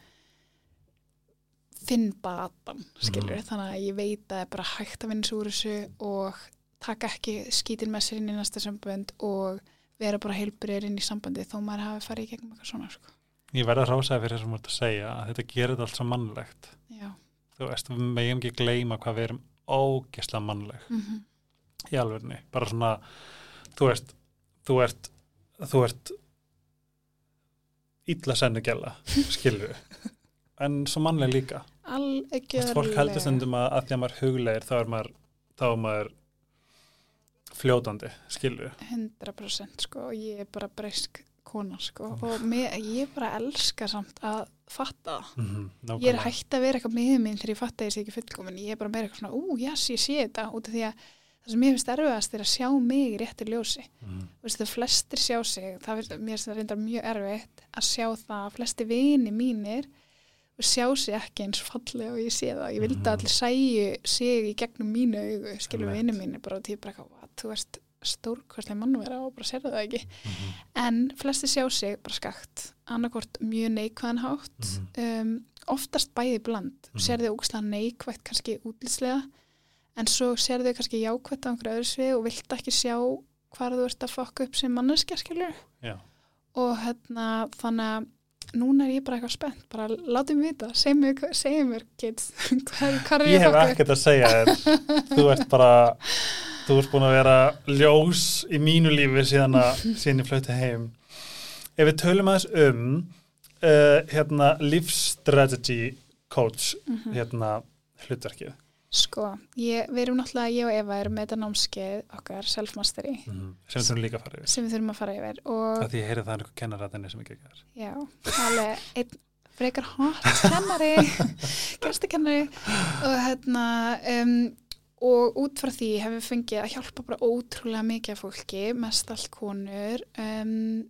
finn batan, skilur Mhm. þannig að ég veit að það er bara hægt að vinna svo úr þessu og taka ekki skítin með sér inn í næsta sambönd og vera bara heilbriður inn í sambandi þó maður hafi farið í gegnum eitthvað svona sko. ég verða að rása fyrir þessum múrt að segja að þetta gerir þetta allt svo mannlegt. Já. þú veist, við megum ekki gleyma hvað við erum ógesla mannleg. Mm í alvegni, bara svona þú veist, þú ert þú ert illa sennu gæla, skilur <laughs> en svo mannleg líka Veist, fólk heldur Algjörlega. stundum að, að því að maður huglegir þá er maður, þá er maður fljótandi, skilur 100% sko og ég er bara breysk kona sko og mér, ég bara elska samt að fatta mm -hmm, Ég er hægt að vera eitthvað með minn þegar ég fatta sé ekki fullkomin. Ég er bara meira eitthvað svona, ú, jæs, ég sé þetta út af því að það sem ég finnst erfiðast er að sjá mig í réttu ljósi. mm þegar flestir sjá sig, það finnst mér finnst það reyndar mjög erfitt að sjá það að flesti vini mínir sjá sig ekki eins fallega og ég sé það. Ég vildi að allir sæju sig í gegnum mínu augu, skilur Einmitt. vini mínir bara tíu bara "What, þú veist stórkvæslega mannvera og bara sérðu það ekki. -hmm. En flesti sjá sig bara skakt, annarkvort mjög neikvæðan hátt, um, oftast bæði bland, Mhm. sérðu ógslag neikvægt kannski útlýslega, en svo sérðu kannski jákvægt á einhverju öðru svið og vilt ekki sjá hvar þú ert að fokka upp sem manneskja, skilur. Já. Og hérna, þannig að núna er ég bara eitthvað spennt, bara látið mér vita, segið mér, kids, <laughs> hvað, er Ég ég hef ekkert að segja þér. Þú ert bara þú ert búin að vera ljós í mínu lífi síðan að <laughs> síðan ég flöyti heim. Ef við tölum aðeins um uh, hérna lífsstrategy coach Mhm. hérna hlutverkið Sko, ég, við erum náttúrulega, ég og Eva erum með þetta námskeið okkar self-mastery sem við þurfum líka að fara yfir. sem við þurfum að fara yfir og því ég heyri það er einhver kennaratinni sem ekki ekki er. Já, alveg einn frekar hot kennari <laughs> gestakennari og hérna um, og út frá því hefur við fengið að hjálpa bara ótrúlega mikið fólki, mest allt konur um,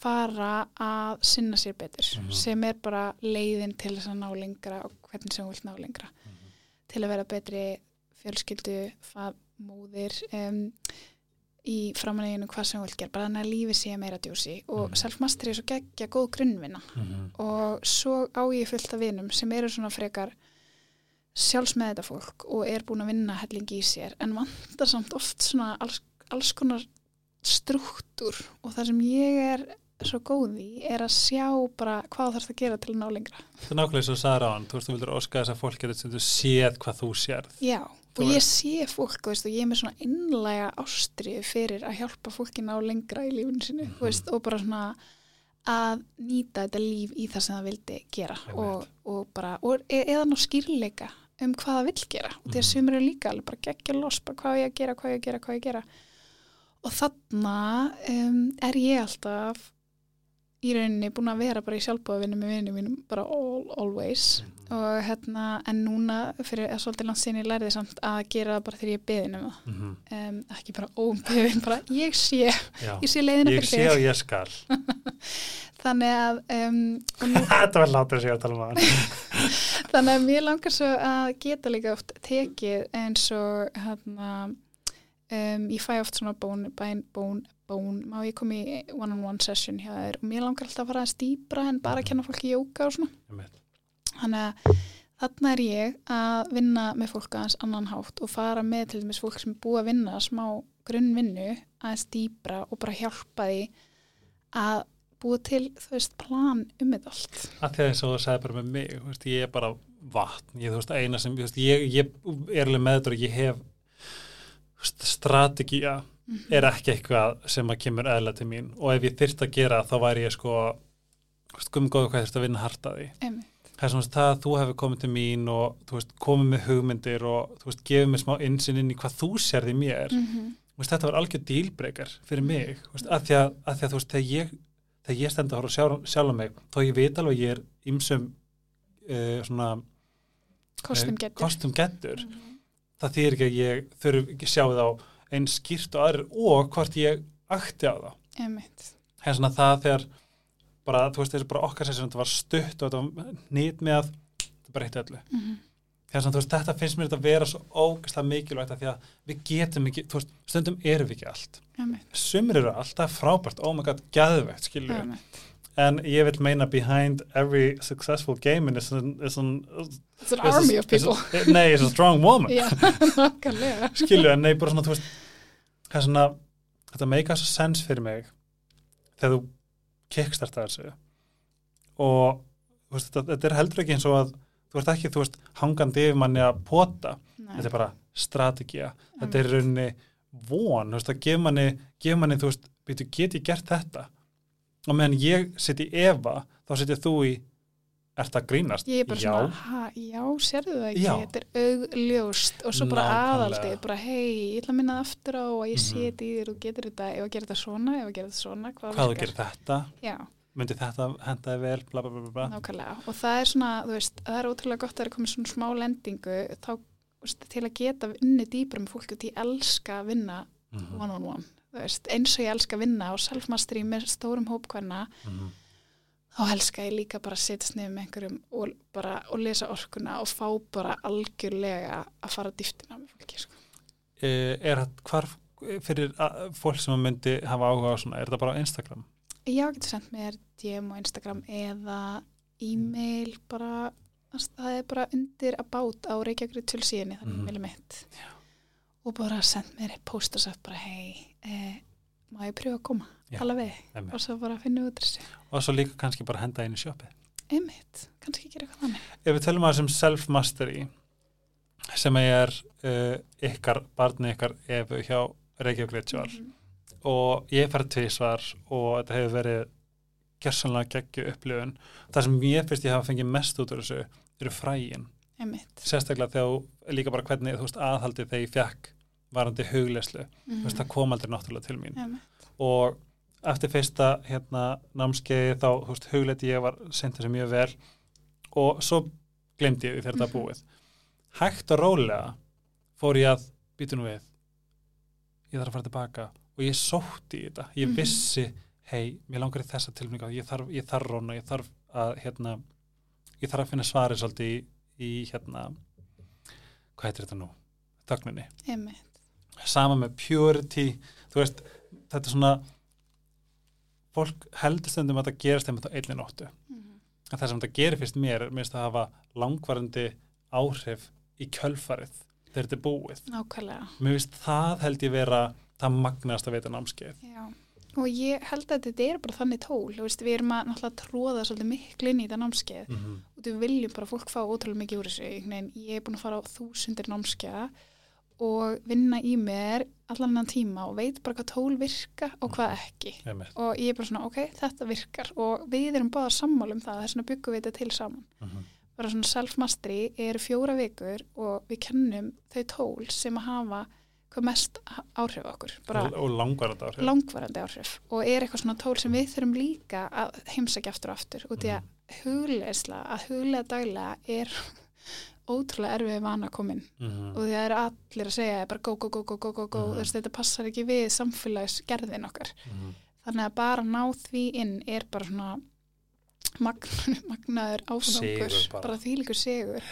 fara að sinna sér betur Mhm. sem er bara leiðin til þess að ná lengra og hvernig sem þú vilt ná lengra til að vera betri fjölskyldu, móðir um, í framaneginu hvað sem þú vilt gera, bara þannig að lífi sé meira djúsi og Mhm. self-mastery er svo geggja góð grunnvinna. Og svo á ég fullt af vinum sem eru svona frekar sjálfsmeð þetta fólk og er búin að vinna helling í sér en vantar samt oft svona alls, alls konar struktúr og það sem ég er svo góð í er að sjá bara hvað þarf það að gera til að ná lengra. það er nákvæmlega svo sagði á hann þú veist þú vildur óska þess að fólk getur sem þú séð hvað þú sérð Já, Þú og ég sé fólk veist, og ég er með svona innlega ástriðu fyrir að hjálpa fólki ná lengra í lífinu sinu Mhm. veist, og bara svona að nýta þetta líf í það sem það vildi gera og, og bara, og e eða ná skýrleika um hvað það vill gera og því að Mhm. sumir eru líka alveg bara geggja los bara hvað ég að gera, hvað ég að gera, hvað ég að gera og þarna um, er ég alltaf í rauninni búin að vera bara í sjálfbóðavinnu með vinnum mínum bara all, always. Og hérna en núna fyrir að svolítið langt sinni lærði samt að gera það bara þegar ég beðin um það. Mhm. um, ekki bara óbeðin, bara ég sé. Já. ég sé leiðina ég fyrir sé þig og ég skal. <laughs> Þannig að um, nú, <laughs> þetta var látur sig að tala um hann <laughs> þannig að mér langar svo að geta líka oft tekið eins og hérna um, ég fæ oft svona bón, bæn, bón, bón má ég koma í one-on-one session hjá þér og mér langar alltaf að fara að stýpra en bara að kenna fólki jóka og svona Einmitt. Þannig að þarna er ég að vinna með fólk aðeins annan hátt og fara með til dæmis fólk sem er búið að vinna smá grunnvinnu aðeins dýbra og bara hjálpa því að búa til, þú veist, plan um þetta allt. að því að eins og þú sagði bara með mig veist, ég er bara vatn ég, þú veist, eina sem, veist, ég, ég er alveg með þetta og ég hef Mhm. Er ekki eitthvað sem að kemur eðla til mín og ef ég þyrst að gera þá væri ég sko skumgóðu hvað þurft að vinna hart að því Einmitt. það er svona það að þú hefur komið til mín og veist, komið með hugmyndir og veist, gefið mér smá insinn inn í hvað þú sérði mér Mhm. Þú veist, þetta var algjör dílbreykar fyrir mig þú veist, að, því að, að því að þú veist, þegar ég þegar ég stend að horfa sjálf, sjálf mig þó ég veit alveg ég er ymsum uh, svona Kostum eh, getur. kostum getur Mhm. það þýr ekki að ég þurf ekki að sjá þá eins skýrt og aðrir og hvort ég akti á það Einmitt. hefði svona það þegar bara, þú veist, þessi bara okkar sem þetta var stutt og þetta var nýtt með að þetta breytti öllu Mhm. Þegar svona, veist, þetta finnst mér að vera svo ógæslega mikilvægt að því að við getum ekki, þú veist, stundum erum við ekki allt. Sumir eru alltaf frábært, oh my god, gæðvegt, skilju. En ég vil meina behind every successful gaming is an, is an, It's an is a- army of is a- people. <laughs> nei, is a strong woman, Já, <laughs> nákvæmlega. skilju, en nei, bara svona, þú veist, það er svona, þetta meika svo sens fyrir mig þegar þú kickstarta þessu. Og, veist, þetta, þetta er heldur ekki eins og að þú ert ekki, þú veist, hangandi yfir manni að pota. Nei. þetta er bara strategía þetta er rauninni von, þú veist, að gefa manni, gefa manni þú veist, býtu, get ég gert þetta og meðan ég sitt í efa þá sittir þú í ert að grínast, Ég er bara já. Svona, ha, já, sérðu það ekki, Já. þetta er augljóst. Og svo bara aðaldið, bara hei, ég ætla að minna það aftur á að ég Mhm. seti í þér og getur þetta, ef að gera þetta svona, ef að gera þetta svona, hvað, hvað þú gerir þetta, Já, myndi þetta hendaði vel, bla bla bla bla, nákvæmlega. Og það er svona, þú veist, það er ótrúlega gott að það er komið svona smá lendingu, þá, veist, til að geta vinni dýbra með fólk og því elska að vinna Mhm, one on one, veist, eins og ég elska að vinna á self-mastery með stórum hópkvæna, mhm. þá elska ég líka bara að setjast niður með einhverjum og bara og lesa orkuna og fá bara algjörlega að fara dýftina með fólki sko. Eh, er þetta hvar fyrir fólk sem myndi hafa áhuga á svona, er þetta bara á Instagram Já, getur sendt mér DM og Instagram eða e-mail bara, það er bara undir að bát á Reykjavík tölsíðinni, þannig Mhm. mm -hmm. mitt Já. og bara send mér post og sagt bara hei, eh, má ég pröfa að koma? Tala við, einmitt. og svo bara finna út þessu. Og svo líka kannski bara henda inn í sjópið einmitt, kannski gera eitthvað þannig. Ef við tölum að þessum self-mastery sem er uh, ykkar, barni ykkar efu hjá Reykjavík Ritual Mhm. og ég fær tvísvar og þetta hefur verið gersanlega geggju upplifun. Það sem ég finnst ég hafa fengið mest út úr þessu eru frægin einmitt. Sérstaklega þegar líka bara hvernig þú veist aðhaldið þegar ég fekk varandi hugleyslu, mm veist það kom aldrei náttúrulega til mín. Einmitt, og eftir fyrsta hérna námskeiði þá, veist, hugleiti ég var sent þessu mjög vel. Og svo glemdi ég þegar þetta Mhm. búið. Hægt og rólega fór ég að býta nú við. Ég þarf að fara tilbaka. Og ég sótti í þetta, ég Mhm. vissi hei, mér langar í þessa tilmynga ég þarf, ég þarf róna, ég þarf að hérna, ég þarf að finna svarið svolítið í, í hérna hvað heitir þetta nú? Þögninni. Einmitt sama með purity þú veist, þetta er svona fólk heldur stundum að það gerist þeim á einni nóttu. Mhm. en það sem þetta gerir fyrst mér er minnst að hafa langvarandi áhrif í kjölfarið þegar þetta er búið. Nákvæmlega. Mér finnst það held ég vera það magnast að veita námskeið. Já, og ég held að þetta er bara þannig tól, veist, við erum að tróða svolítið miklu inn í þetta námskeið mm -hmm. og við viljum bara fólk fá ótrúlega mikið úr þessu, ég er búin að fara á þúsundir námskeiða og vinna í mér allan annan tíma og veit bara hvað tól virka og hvað ekki. Og ég er bara svona, ok, þetta virkar og við erum báða sammála um það, þess vegna byggum við þetta til saman. Mm -hmm. bara svona self-mastery eru fjóra vikur og við kennum þau tól sem að hafa hvað mest áhrif okkur bara og, og langvarandi áhrif. langvarandi áhrif og er eitthvað svona tól sem við þurfum líka að heimsækja aftur og aftur út í að hugleisla, að huglega daglega er ótrúlega erfið vana komin mm og því að það eru allir að segja bara go, go, go, go, go, go, go Mhm. þú veist þetta passar ekki við samfélagsgerðin okkar. -hmm. þannig að bara ná því inn er bara svona magn, <laughs> magnaður Sigur bara. bara þvílíkur sigur.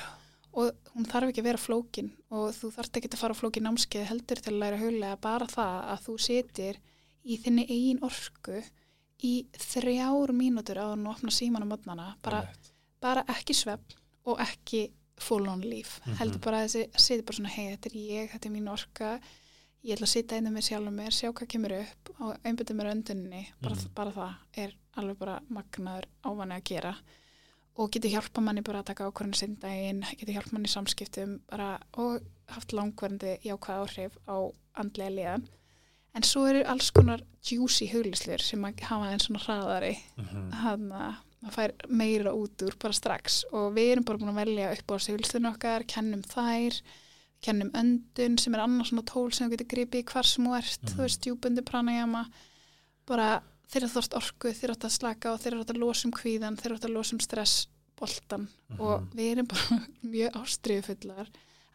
Og hún þarf ekki að vera flókin og þú þarf ekki að fara flókin námskeið heldur til að læra huglega bara það að þú setir í þinni eigin orku í þrjár mínútur á að nú opna síman á mótnana bara, bara ekki svefn og ekki full on líf Mhm. heldur bara að þessi seti bara svona hei þetta er ég, þetta er mín orka ég ætla að sitja einnig með sjálfum mér, sjá hvað kemur upp og einbytta mér öndunni bara, Mhm. bara það er alveg bara magnaður ávanni að gera og getur hjálpa manni bara að taka ákvörðin sinn daginn, getur hjálpa manni í samskiptum bara, og haft langverndi jákvæð áhrif á andlega liðan en svo eru alls konar juicy huglislir sem hafa einn svona hraðari Mhm. hann að maður fær meira út úr bara strax og við erum bara búin að velja upp á sigilstunum okkar, kennum þær kennum öndun sem er annars svona tól sem þú getur gripið í hvar sem þú ert Mhm. þú veist, djúbundi pranayama bara þeirra þorst orku, þeirra átt að slaka og þeirra átt að losa um kvíðan, þeirra átt að losa um stress boltan Mhm. og við erum bara <laughs> mjög ástriðufullar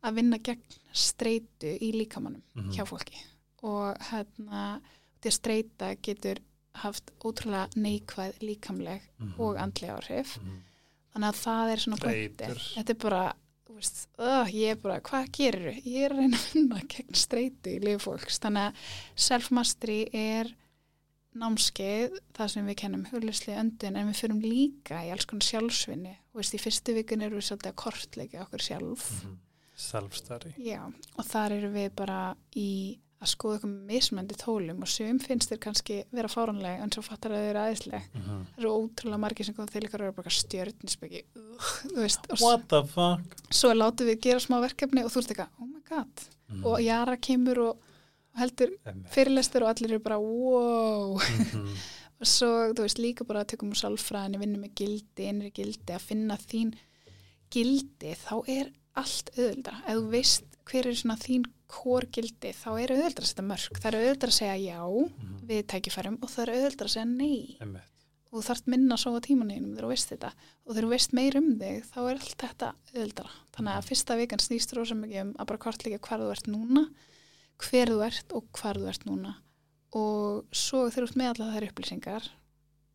að vinna gegn streitu í líkamannum Mhm. hjá fólki og hérna að streita getur haft ótrúlega neikvæð líkamleg Mhm. og andlega áhrif Mhm. þannig að það er svona pointi þetta er bara, veist, uh, ég er bara hvað gerir Ég er að reyna að vinna gegn streitu í lifu fólks, þannig að self-mastery er námskeið, það sem við kennum hulisli öndun, en við fyrum líka í alls konar sjálfsvinni, veist, í fyrstu vikun erum við svolítið að kortleika okkur sjálf Mhm. Self-study. Já, og þar eru við bara í að skoða með mismöndi tólum og sum finnst þér kannski vera fáranleg en svo fattar að þau eru aðeinsleg. Mhm. Það eru ótrúlega margir sem kom til ykkar og eru bara stjörnispeki, þú veist, og s- What the fuck? svo látum við gera smá verkefni og þú ert eitthvað, oh my god, Mhm. og Jara kemur og, og heldur fyrirlestur og allir eru bara, wow, Mhm. <laughs> og svo, þú veist, líka bara að tökum úr sálfræðinni, vinnum með gildi, innri gildi, að finna þín gildi, þá er allt auðvöldra. Ef þú veist hver er svona þín kórgildi, þá er auðvöldra að setja mörg. Það er auðvöldra að segja já Mhm. við tækifærum og það er auðvöldra að segja nei. Einmitt. Og þú þarft minna að sóa tímaninum þegar þú veist þetta. Og þegar þú veist meir um þig, þá er allt þetta auðvöldra. Þannig að fyrsta vikan snýst rosa mikið um að bara kortleika hvar þú ert núna, hver þú ert og hvar þú ert núna. Og svo þegar þú ert með allar þær upplýsingar,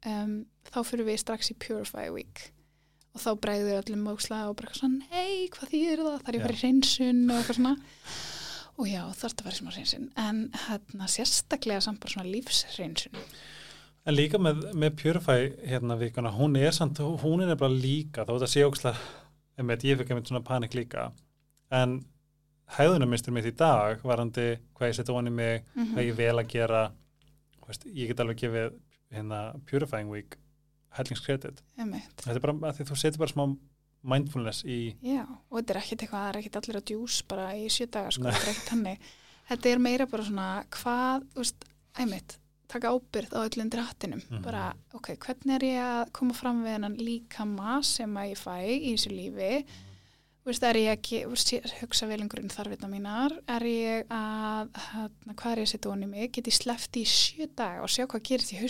um, þá fyrir við strax í Purify Week og þá bregður öllum móksla og bara svona, nei, hvað þýðir það? Það er bara hreinsun og eitthvað svona. Og já, það er að í smá hreinsun. En hérna, sérstaklega samt bara svona lífshreinsun. En líka með, með Purify hérna vikuna, hún er samt, hún er bara líka, þá þetta sé ókslega, einmitt, ég fikk einmitt svona panik líka, en hæðunarmistur mitt í dag, varandi hvað ég setja onni mig, Mm hvað ég vel að gera, veist, ég get alveg gefið hérna Purifying Week hellingskredit. Þetta er bara að því þú setur bara smá mindfulness í, Já, og þetta er ekkit eitthvað, það er ekkit allir að djús bara í sjö daga, sko, þetta er ekkit hannig. Þetta er meira bara svona, hvað, þú veist, einmitt, taka ábyrð á öllum drattinum. Mhm. Bara, ok, hvernig er ég að koma fram við hennan líkama sem að ég fæ í þessu lífi? Þú veist, er ég ekki, þú veist, hugsa vel um grunn þarfina mínar? Er ég að, hérna, hvað er ég að setja onni mig? Get ég sleppt í sjö daga og sjá hvað gerist í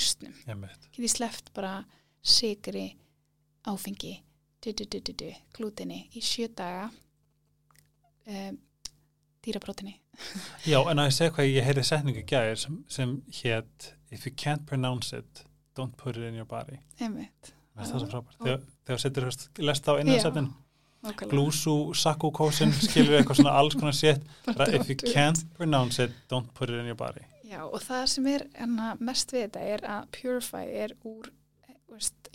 einmitt, get ég sleppt bara sigri, áfengi, glútinni í sjö daga um, dýrabrótinni. Já, en að ég segja hvað ég heyrði setningu gæðir sem, sem hétt If you can't pronounce it, don't put it in your body. Einmitt. Það er svo frábært. Þegar, þegar setur höst, lest á innansættin, nákvæmlega. glúsu, sakkukósin, skilur eitthvað svona alls konar sétt. <laughs> If you can't pronounce it, don't put it in your body. Já, og það sem er enna, mest við þetta er að Purify er úr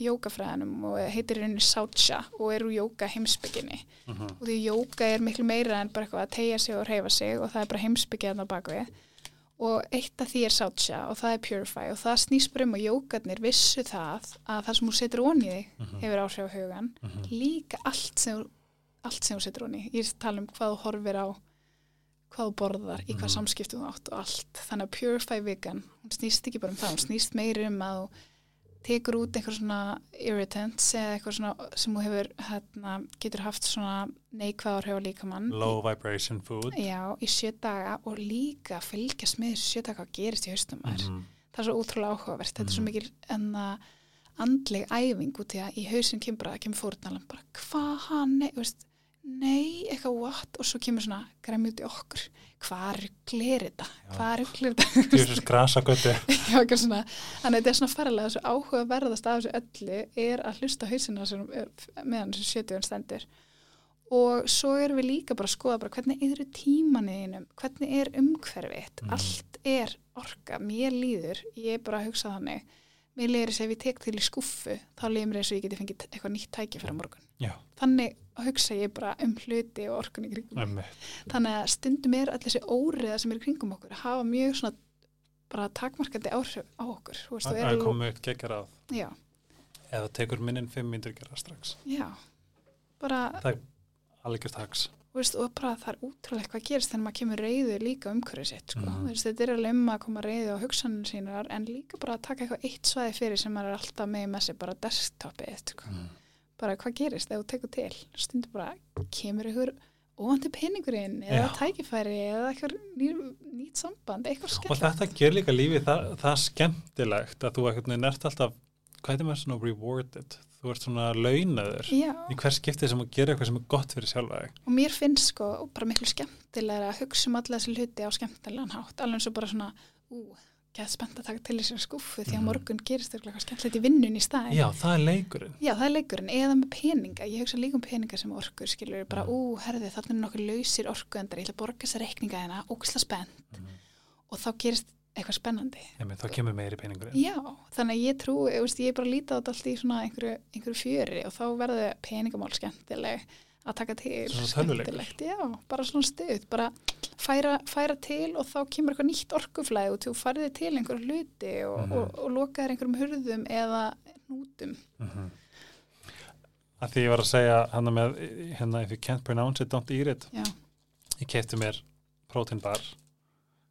jókafræðanum og heitir henni Sátsja og er úr jóka heimsbygginni. Mm -hmm. Og því jóka er miklu meira en bara eitthvað að tegja sig og reyfa sig og það er bara heimsbyggið þarna bakvið. Og eitt af því er Sátsja og það er Purify og það snýst bara um að jókarnir vissu það að það sem þú setur onni þig Mhm. hefur áhrif á hugan. Líka allt sem, allt sem þú setur onni. Ég er að tala um hvað þú horfir á, hvað þú borðar, í hvað Mhm. samskiptum þú átt og allt. Þannig að Purify vegan, hún snýst ekki bara um það, hún snýst meiri um að tekur út eitthvað svona irritants eða eitthvað svona sem þú hefur, hérna, getur haft svona neikvæð áhrif á líkamann. Low vibration food. Já, í sjö daga og líka fylgjast með þessu sjö daga hvað gerist í haustum maður. Mhm. Það er svo útrúlega áhugavert. Þetta er svo Mhm. mikil en að andleg æfing út í að í hausin kemur bara, kemur fórnalan bara, hvað hann, veist, nei, eitthvað what og svo kemur svona græmi út í okkur. Hvað glerið þetta? Hvað glerið <laughs> þetta? Djúsus <laughs> svona, þannig að þetta er svona ferðilega þessu áhugaverðast af þessu öllu er að hlusta hausina sem er meðan þessu sjötuðan stendur og svo erum við líka bara að skoða bara hvernig eru tímaninum, hvernig er umhverfitt, Mhm. allt er orka, mér líður, ég er bara að hugsa þannig, mér líður þess að ef ég tek til í skuffu, þá líður mér þess að ég geti fengið eitthvað nýtt tækifæri á morgun. Já, Þannig hugsa ég bara um hluti og orkun í kringum emmi. Þannig að stundum er allir þessi óriða sem er kringum okkur að hafa mjög svona bara takmarkandi áhrif á okkur. Þú er Það alveg- komu eitt geggar að. Já, Eða tekur minnin fimm myndur gera strax. já. Bara, Það er algjört hags Þú veist, og bara það er útrúlega hvað gerist þegar maður kemur reyður líka umhverfið sitt sko. Þú veist, þetta er alveg um að koma reyðu á hugsaninu sínar en líka bara að taka eitthvað eitt svæði fyrir sem maður er alltaf með með sér bara desktopið sko. mm. Bara hvað gerist ef þú tekur til? Stundur bara kemur ykkur óvandi peningurinn eða Já. tækifæri eða eitthvað ný, nýtt samband eitthvað og skemmt þetta ger líka lífið það, það skemmtilegt að þú ekkert nert alltaf hvað er maður svona rewarded? Þú ert svona launaður í hvers skiptið sem að gera eitthvað sem er gott fyrir sjálfa þig. Og mér finnst sko bara miklu skemmtilega að hugsa um alla þessi hluti á skemmtilegan hátt, alveg eins og bara svona ú, gett spennt að taka til þessi skúfu því að Mhm. morgun gerist eitthvað skemmtilegt í vinnun í staðin já, það er leikurinn. Já, það er leikurinn, eða með peninga. Ég hugsa líka um peninga sem orkur, skilur bara, Mhm. ú, herði, þarna er nokkur lausir orkuendar ég ætla að borga þessa reikninga hérna, ógisla spennt. Og þá gerist eitthvað spennandi. Emi, þá kemur meiri peningurinn. Já, þannig að ég trú, ég, veist, ég bara að líta á þetta allt í svona einhverju, einhverju fjöri og þá verður peningamál skemmtileg að taka til, skemmtilegt já, bara svona stuð, bara færa, færa til og þá kemur eitthvað nýtt orkuflæði og þú færði til einhverju hluti og, Mhm. og, og lokaðir einhverjum hurðum eða nútum mm -hmm. að því ég var að segja hann með, hérna, if you can't pronounce it, don't eat it. Já, ég kefti mér proteinbar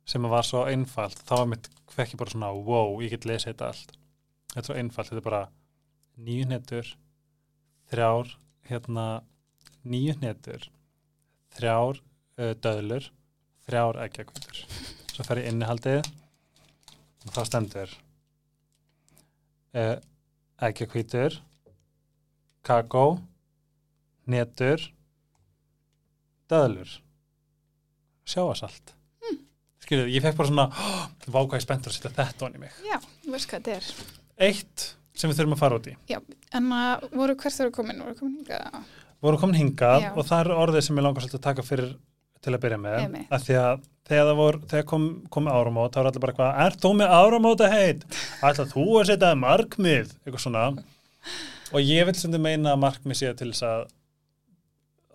sem var svo einfalt. Þá var mitt hvekki bara svona wow, ég get lesið þetta allt. Þetta er svo einfalt, þetta er bara nýju hnetur þrjár hérna nýju hnetur þrjár uh, döðlur þrjár ekkjakvítur svo fer ég innihaldið og þá stendur uh, ekkjakvítur kakó hnetur döðlur sjáasalt mm. skilur, ég fekk bara svona oh, vákvæði spenntur að setja þetta onni mig já, þú veist hvað þetta er eitt sem við þurfum að fara út í En að voru hvert þau eru komin? Voru komin hingað? Voru komin hingað Já. og það er orðið sem ég langar svolítið að taka fyrir til að byrja með Einmitt. af því að þegar það voru, þegar kom, kom áramót þá er allir bara eitthvað, er þú með áramóta heit ætla þú að setja markmið eitthvað svona og ég vil sem þið meina að markmið sé til þess að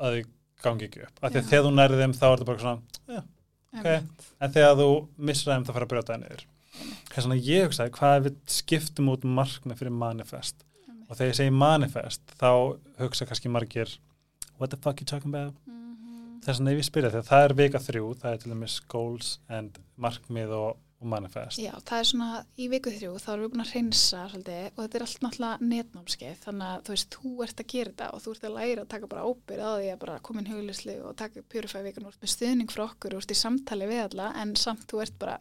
að þið gangi ekki upp af því að Já. þegar þú nærði þeim þá er það bara svona Ok. en þegar þú missar þeim þá fara að brjóta það niður þess vegna ég hugsaði hvað við skiptum út markmið fyrir manifest og þegar ég segi manifest þá hugsa kannski margir what the fuck you talking about Mhm. þess vegna ef ég spyrja þegar það er vika þrjú það er til dæmis goals and markmið og, og manifest Já, það er svona í viku þrjú, þá erum við búin að reynsa svolítið og þetta er allt náttúrulega netnámskeið þannig að þú veist, þú ert að gera þetta og þú ert að læra að taka bara ábyrð á því að bara koma inn huglislu og taka vikan úr með stuðning frá okkur, þú ert í samtali við alla en samt þú ert bara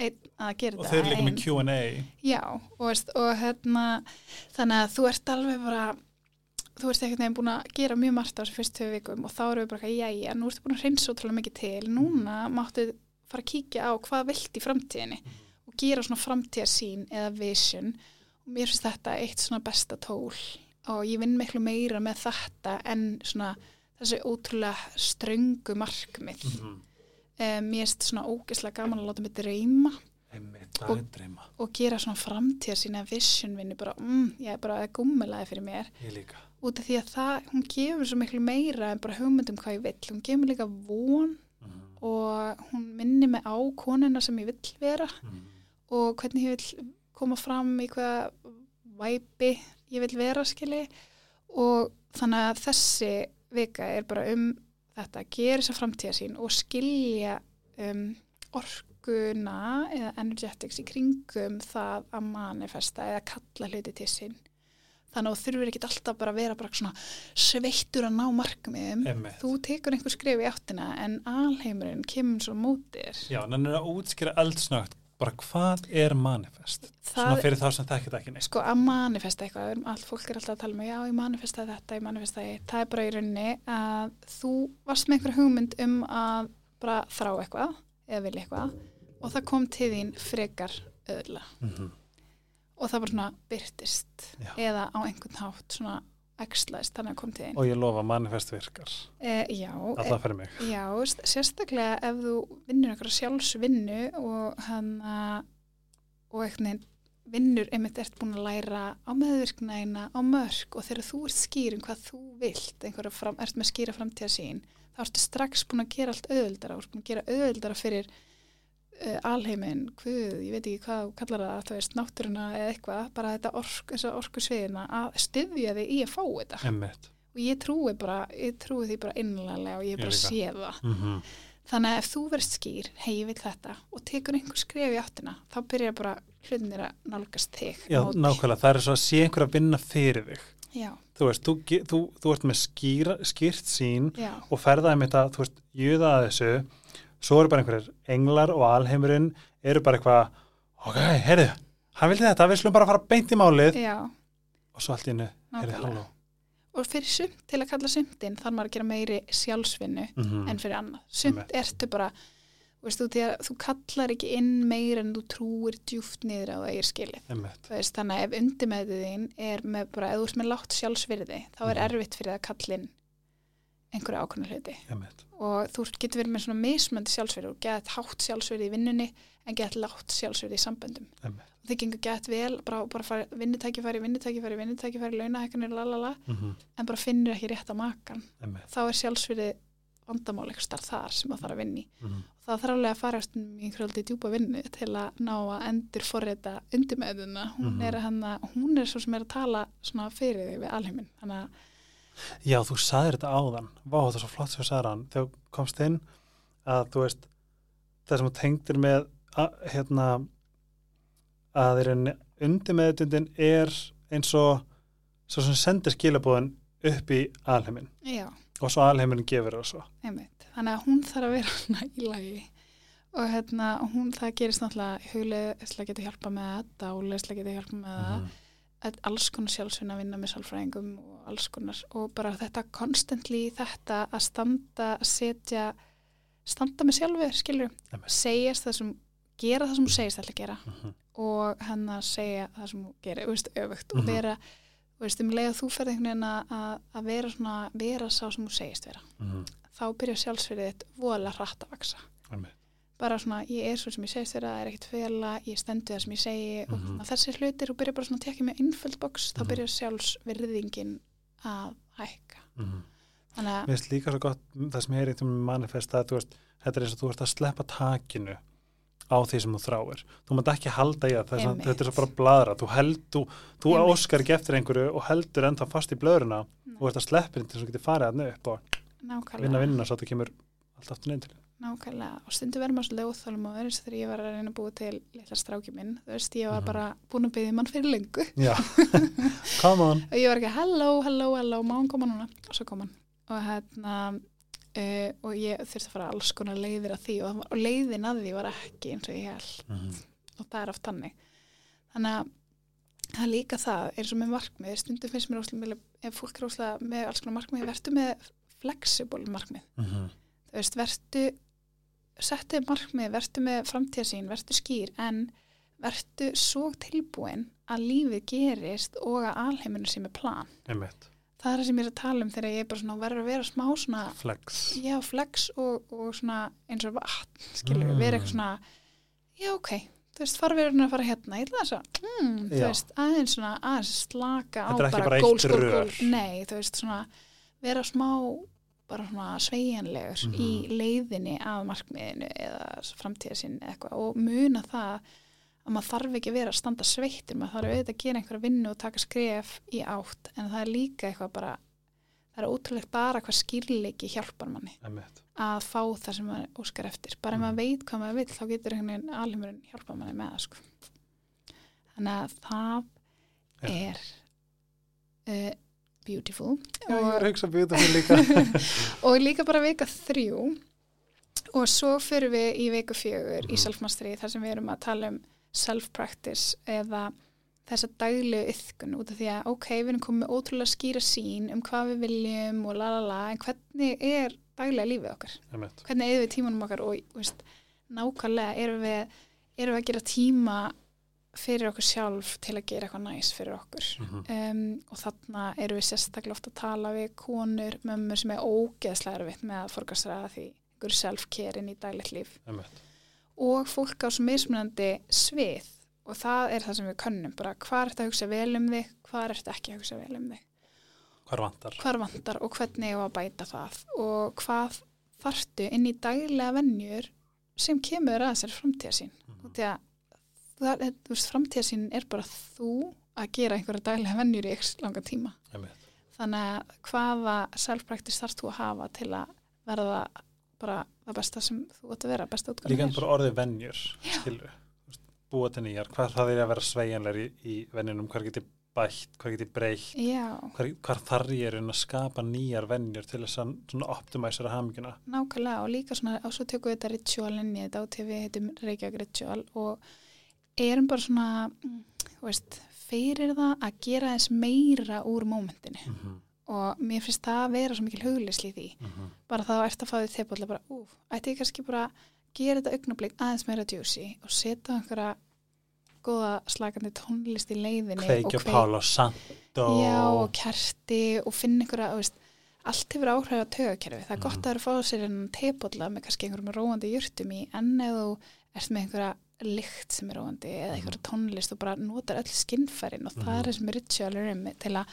einn að gera og þetta þeir eru líka með Q&A Já, og, veist, og hérna þannig að þú ert alveg bara þú ert ekkert nefn búin að gera mjög margt á þessu fyrst tvö vikum og þá erum við bara, já, já, nú ertu búin að reynsa ótrúlega mikið til, núna máttu fara að kíkja á hvað vilt í framtíðinni og gera svona framtíðarsýn eða vision. Og mér finnst þetta eitt svona besta tól og ég vinn miklu meira með þetta en svona þessi ótrúlega ströngu markmið. Mm -hmm. Um, mér finnst svona ógeðslega gaman að láta mig dreyma. Og- og gera svona framtíðarsýn eða vision vinnu bara, mm, ég er bara gummilaði fyrir mér. Út af því að það, hún gefur svo miklu meira en bara hugmyndum hvað ég vill, hún gefur líka von mm og hún minni mig á konuna sem ég vill vera -hmm. og hvernig ég vill koma fram í hvaða væpi ég vill vera skili og þannig að þessi vika er bara um þetta gera þessa framtíðasín og skilja um, orkuna eða energetics í kringum það að manifesta eða kalla hluti til sín. Þannig að þú þurfur ekki alltaf bara að vera bara svona sveittur að ná markmiðum. Einmitt. Þú tekur einhver skrif í áttina en alheimurinn kemur svo mótir já, er að útskýra eldsnögt bara hvað er manifest svona það fyrir þá sem þekkit ekki neitt sko að manifesta eitthvað, allt fólk er alltaf að tala um já ég manifesta þetta, ég manifesta þetta það er bara í rauninni að þú varst með einhver hugmynd um að bara þrá eitthvað eða vilja eitthvað og það kom til þín frekar öðla mm -hmm. og það bara svona byrtist Já. eða á einhvern hátt svona ekslaðist þannig að kom til þín. Og ég lofa manifest virkar. E, já, alltaf fyrir mig. Já, sérstaklega ef þú vinnur eitthvað sjálfsvinnu og hann og eitthvað vinnur einmitt ert búin að læra á meðvirknæina, á mörg og þegar þú ert skýr um hvað þú vilt einhverja fram, ert með skýra framtíða sín þá ertu strax búin að gera allt auðvöldara og búin að gera auðvöldara fyrir alheiminn, hvað, ég veit ekki hvað þú kallar það, þú veist, náttúruna eða eitthvað, bara þetta ork, þessa orku sviðina að styðja þig í að fá þetta. Einmitt. Og ég trúi bara, ég trúi því bara innlega og ég Ég bara líka. sé það. Mm þannig að ef þú verðst skýr, hei ég vil þetta og tekur einhver skref í áttina þá byrjar bara hlutinir að nálgast þig Já, á móti. nákvæmlega, það er svo að sé einhver að vinna fyrir þig. já, Þú veist, þú, ge- þú, þú ert með skýra, skýrt sín já, og ferðaði með þetta, þú veist, jöða að þessu, svo eru bara einhverjir englar og alheimurinn eru bara eitthvað, ok, heyrðu, hann vildi þetta, við slum bara fara beint í málið já og svo allt í hennu, heyrðu, halló. og fyrir sumt, til að kalla sumtin þarf maður að gera meiri sjálfsvinnu Mm en fyrir annað. Sumt ertu bara veist, þú, kallar ekki inn meir en þú trúir djúft niður á það er skilið. Veist, þannig að ef undirmeðið þín er með bara, ef þú ert með látt sjálfsvirði, þá er Mhm. erfitt fyrir það að kalla inn einhverja ákvörnu hluti Einmitt. og þú getur verið með svona mismöndi sjálfsvirði og gett hátt sjálfsvirði í vinnunni en gett látt sjálfsvirði í samböndum. Einmitt. Og þið gengur gett vel, bara, bara vinnutækifæri, vinnutækifæri, vinnutækifæri, launahækkanir, lalala, Mm en bara finnur ekki rétt að makan. Einmitt. Þá er sjálfsvirði vandamál eitthvað starf þar sem það þarf að vinni. Mm Það þarf alveg að fara í einhverju aldrei djúpa vinnu til að ná að endur forrita undirmeðuna. Hún, er hana, hún er svo sem er að tala fyrir þig við alheiminn. Þannig að Já, þú saðir þetta áðan, vá, þetta er svo flott sem þú sagðir hann, þegar komst inn að þú veist, það sem þú tengdir með að, hérna að þeirra undir meðutundin er eins og svo sem sendir skilabóðin upp í alheiminn já, og svo alheiminn gefur það svo. einmitt. Þannig að hún þarf að vera hana í lagi. Og hérna, hún, það gerist náttúrulega hugleðislega getur hjálpa með það, dáleislega getur hjálpa með það, Mhm. að alls konar sjálfsvinna vinna með sálfræðingum og alls konar og bara þetta constantly þetta að standa, að setja standa með sjálfur, skilur segjast það sem gera það sem þú segist að gera Mhm. og hann að segja það sem þú gerir, þú veist, öfugt Mhm. og vera, þú veist, um leið að þú ferð einhvern veginn að- að að vera svona, vera sá sem þú segist vera, Mhm. þá byrjar sjálfsverðið þitt voðalega hratt að vaksa Einmitt. Bara svona, ég er svo sem ég segist vera, það er ekkert fela, ég stendu það sem ég segi og Mhm. þessi hlutir og byrja bara svona að tekja með innföld box, þá Mhm. byrjar sjálfsvirðingin að hækka. Mhm. Þannig að, Mér finnst líka svo gott það sem ég er eitthvað með manifest að veist, þetta er eins og þú ert að sleppa takinu á því sem þú þráir. Þú mátt ekki halda í er svona- þetta er svo bara bladra, þú held, þú, þú óskar ekki eftir einhverju og heldur ennþá fast í blöðruna og ert að sleppa til þess að þú getur farið að upp og vinna vinnuna svo að þú kemur allt aftur neinn til. nákvæmlega, og stundu verður maður svolítið óþálum og verður þegar ég var að reyna að búa til litla stráki minn, þú veist, ég var Mhm. bara búin að byggja mann fyrir lengu Já, <laughs> come on. og ég var ekki, hello, hello, hello, má hann koma núna? Og svo kom hann. Og hérna, uh, og ég þurfti að fara alls konar leiðir að því og, og leiðin að því var ekki eins og ég held. Mhm. og það er oft þannig þannig að það er líka það eins og með markmið, stundum finnst mér óslega, ef fólk er óslega með alls konar markmið verður með flexible markmið Mhm. Þú veist, verður settu markmið, verður með framtíðasín verður skýr, en verður svo tilbúin að lífið gerist og að alheiminu sé með plan Einmitt. það er það sem ég er að tala um þegar ég er bara svona verður að vera smá svona Flex. já, flex og, og svona eins og vatn, skilur, Mm. vera eitthvað svona já, ok, þú veist, farverðurinn að fara hérna, ég ætla þess að, mm, þú veist, aðeins svona, aðeins slaka á er bara bara eitt gól, skól, rör. gól, nei, þú veist, svona vera smá, bara svona sveigjanlegur Mhm. í leiðinni að markmiðinu eða framtíðasinn eitthvað og muna það að maður þarf ekki að vera að standa sveittur, maður þarf auðvitað að gera einhverja vinnu og taka skref í átt, en það er líka eitthvað bara, það er ótrúlegt bara hvað skýrleiki hjálpar manni Einmitt. að fá það sem maður óskar eftir bara ef Mhm. maður veit hvað maður vill þá getur einhvern veginn alheimurinn hjálpa manni með það sko. þannig að það Já. er uh, beautiful. Já, ég var og, að hugsa það líka. <laughs> og líka bara vika þrjú. Og svo fyrir við í viku fjögur í Mhm. self-mastery þar sem við erum að tala um self-practice eða þessa daglegu yðkun út af því að ok, við erum komið ótrúlega skýra sín um hvað við viljum og la la la en hvernig er daglega lífið okkar? Hvernig eigum við tímanum okkar? Og veist, nákvæmlega erum við, erum við að gera tíma fyrir okkur sjálf til að gera eitthvað næs fyrir okkur Mhm. um, og þarna erum við sérstaklega ofta að tala við konur, mömmur sem er ógeðslega erfitt með að forgastræða því einhverju self-care inn í daglegt líf Einmitt. og fólk á svo mismunandi svið og það er það sem við könnum bara hvað er þetta að hugsa vel um þig hvað er þetta ekki að hugsa vel um þig Hvar vantar? hvar vantar og hvernig á að bæta það og hvað þarftu inn í daglega vennjur sem kemur að þessari framtíðasín Mhm. og því að það, þú veist, framtíðasín er bara þú að gera einhverja daglega vennjur í x langa tíma. Einmitt. þannig að hvaða self-practice þarfst þú að hafa til að verða bara það besta sem þú átt að vera, besta líka útgáðan en bara orðið venjur skilur, búa til nýjar hvað það er að vera sveigjanlegur í, í venjunum hvað geti bætt, hvað geti breytt Já, hvað, hvað þarf ég er að skapa nýjar venjur til þess að svona optimæsara haminguna? Nákvæmlega og líka svona og svo tökum við þetta ritualinn í þetta á TV heitum Reykjavík Ritual og erum bara svona mm, veist, fyrir það að gera þess meira úr mómentinu. Mm -hmm. og mér finnst það að vera svo mikil huglisli í því. Bara þá ert að fá því þegar bara, ú, ætti ég kannski bara að gera þetta augnablík aðeins meira juicy og setja einhverja góða slagandi tónlist í leiðinni kveikja Pála Já, og kerti og finna einhverja, veist, allt hefur áhrif á tögakerfi. Það er gott að það eru að fá sér en tepotla með kannski einhverjum róandi jurtum í en ef þú ert með einhverja lykt sem er róandi eða einhverja tónlist og bara notar öll skinnfærin og það er það sem er ritualur um til að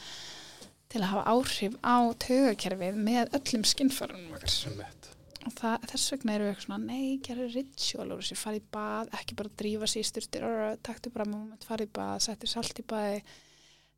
til að hafa áhrif á tögakerfið með öllum skinnfærunum. Og það, þess vegna eru við eitthvað svona, nei, gera ritual og þessi farið í bað, ekki bara drífa sér í styrtir, taktu bara moment, farið í bað, settu salt í baði,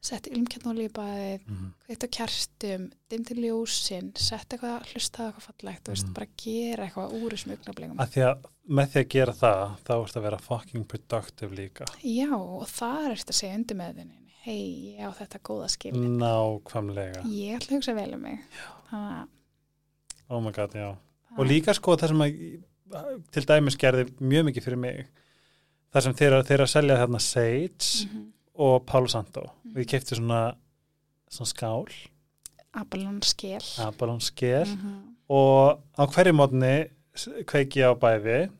settu ilmkjarnóli í baði, Mhm. kveikt á kerstum, dimti ljósin, settu eitthvað, hlusta eitthvað fallegt, þú veist, Mhm. bara gera eitthvað úr þessum augnablegum. að því að með því að gera það þá ert að vera fucking productive líka. Já, og það er eftir að segja undir með þinni, hei, ég á þetta góða skil, nákvæmlega. Ég ætla að hugsa vel um mig, að, oh my god, já. Og líka sko það sem að til dæmis gerði mjög mikið fyrir mig það sem þeir, þeir að selja þarna Sage Mhm. og Palo Santo. Og ég kefti svona, svona skál. Abalón skil. Abalon sker Mhm. og á hverju mótni kveiki á bæði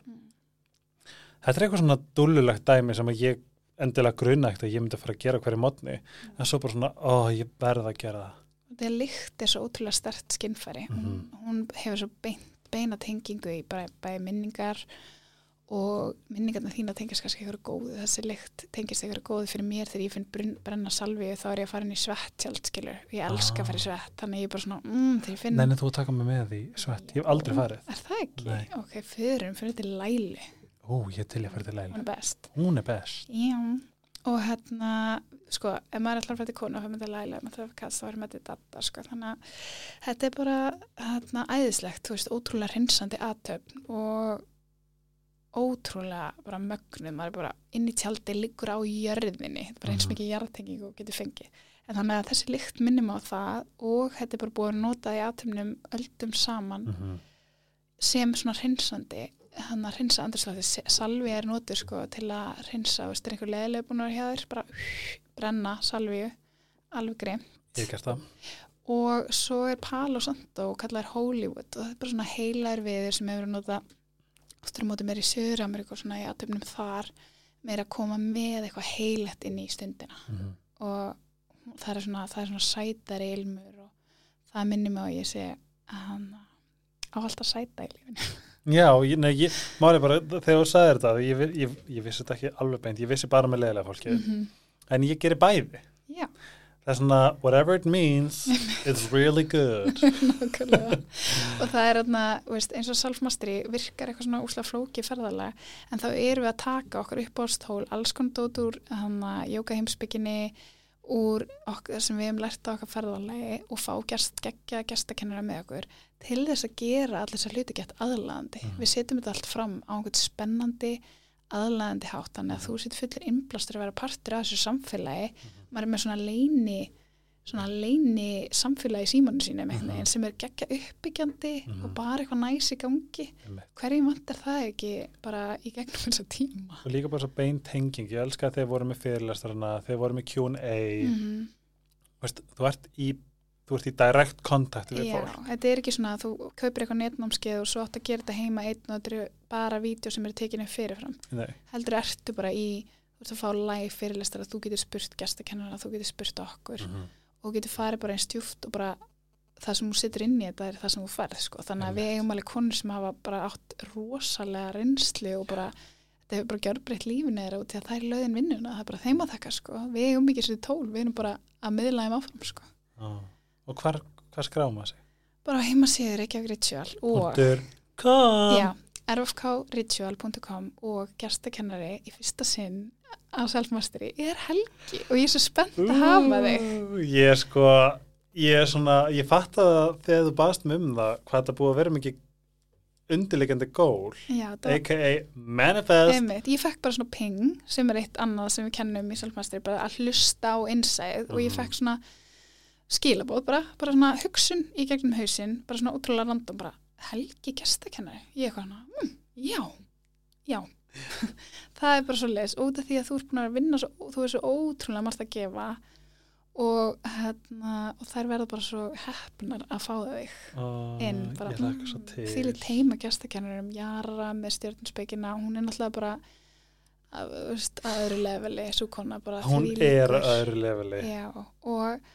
þetta er eitthvað svona dúllulegt dæmi sem að ég endilega grunna ekkert að ég myndi að fara að gera hverju mótni en svo bara svona, ó, ég verð að gera það Þetta lykt er svo ótrúlega stert skinnfæri. Mhm. hún, hún hefur svo beint, beina tengingu í bara, bæði minningar og minningarna þína tengist kannski eitthvað góðu. Þessi lykt tengist eitthvað góðu fyrir mér þegar ég finn brun, brenna salvi þá er ég að fara inn í svett sjálf, skilur. Ég elska að fara í svett, þannig ég er bara svona, mm, finn... Nei, nei, þú taka mig með því svett, ég hef aldrei farið Er það ekki? Nei. Ok, förum, fyrir til læli. Ó, ég til ég að fara til Hún læli er best. Hún er best. Já, og hérna, sko, ef maður er alltaf að fara til konu og fyrir til læli, ef maður þarf að kasta, þá er maður til datta, sko, þannig að þetta er bara, hérna, æðislegt, þú veist, ótrúlega hreinsandi aðtöfn og ótrúlega bara mögnuð, maður er bara inn í tjaldi liggur á jörðinni, þetta er bara eins Mhm. mikið jarðtenging og getur fengið. En þannig að þessi lykt minnum á það og þetta er bara búið að nota í aðtöfnum öldum saman mm sem svona hreinsandi hann að hreinsa andrslátið salvi er notur sko til að hreinsa og styrir einhver leðilega búin að vera hjá þér bara brenna salvi alveg það. Og svo er Palo Santo og kallar Hollywood og þetta er bara svona heilar viður sem hefur nota styrir mótið meira í Söður-Ameríku og svona í aðtöfnum þar meira að koma með eitthvað heilett inn í stundina. Mm og það er svona, það er svona sætari ilmur og það minnir mig á að ég sé að hann á alltaf sæta í lífinu Já, ég, nei, ég, máli bara, þegar þú sagði þetta, ég, ég, ég vissi þetta ekki alveg beint, ég vissi bara með leiðilega fólki, -hmm. en ég gerir bæði. Já, Það er svona, whatever it means, it's really good. <laughs> og það er þarna, veist, eins og salfmastri virkar eitthvað svona úsla flóki ferðalega en þá erum við að taka okkur upp á stól alls konar dót úr jóka heimsbygginni úr okkur sem við hefum lært á okkar ferðalagi og fá gerst geggja gestakennara með okkur til þess að gera allir þess að hluti gett aðlaðandi. Mhm. Við setjum þetta allt fram á einhvern spennandi aðlaðandi hátt þannig að þú setur fullir innblástur að vera partur af þessu samfélagi maður er með svona leini svona leini samfélagi símanu Mhm. mm sem er geggja uppbyggjandi Mhm. og bara eitthvað næs í gangi. Hverjum vantar það ekki bara í gegnum þessa tíma? Og líka bara svo beint tenging, ég elska að þeir voru með fyrirlestarana, þeir voru með Q&A, mm veist, þú ert í, þú ert í direct kontakt við Já, fólk. þetta er ekki svona að þú kaupir eitthvað netnámskeið og svo átt að gera þetta heima einn og þetta eru bara vídeo sem eru tekinu fyrirfram. Nei, heldur ertu bara í þú ert að fá live fyrirlestar að þú getur spurt gestakennara, þú getur spurt okkur. Mhm. Og getur farið bara einn stjúft og bara það sem þú situr inn í þetta er það sem þú færð sko. þannig að við eigum alveg konur sem hafa bara átt rosalega reynslu og bara þetta hefur bara gjörbreytt lífinu þeirra út því að það er löðin vinnuna, það er bara þeim að þakka sko. við eigum ekki þessi tól, við erum bara að miðla þeim áfram sko. Á. Og hvar, hvar skráma sig? bara á heimasíður Reykjavík Ritual og Punktur com. já, rfkritual.com og gestakennari í fyrsta sinn á Selfmasteri er Helgi og ég er svo spennt að hafa þig Ég sko, ég er svona, ég fatt að þegar þú baðst mig um það, hvað þetta búið að vera mikið undirleikandi gól, Já, það a.k.a. manifest. einmitt. Ég fekk bara svona ping sem er eitt annað sem við kennum í Selfmasteri, bara að hlusta á innsæð og ég Mhm. fekk svona skilabóð bara, bara svona hugsun í gegnum hausinn, bara svona ótrúlega random, bara helgi gestakennari. Ég eitthvað hana, mm, já, já. <laughs> það er bara svo leis, út af því að þú ert búin að vinna svo, þú er svo ótrúlega margt að gefa og, hérna, og þær verða bara svo heppnar að fá þau Ó, inn bara, því lið teima gestakennarum Jara með stjórnspekina hún er náttúrulega bara að, veist, að öðru leveli bara Hún er að öðru leveli. Já, og,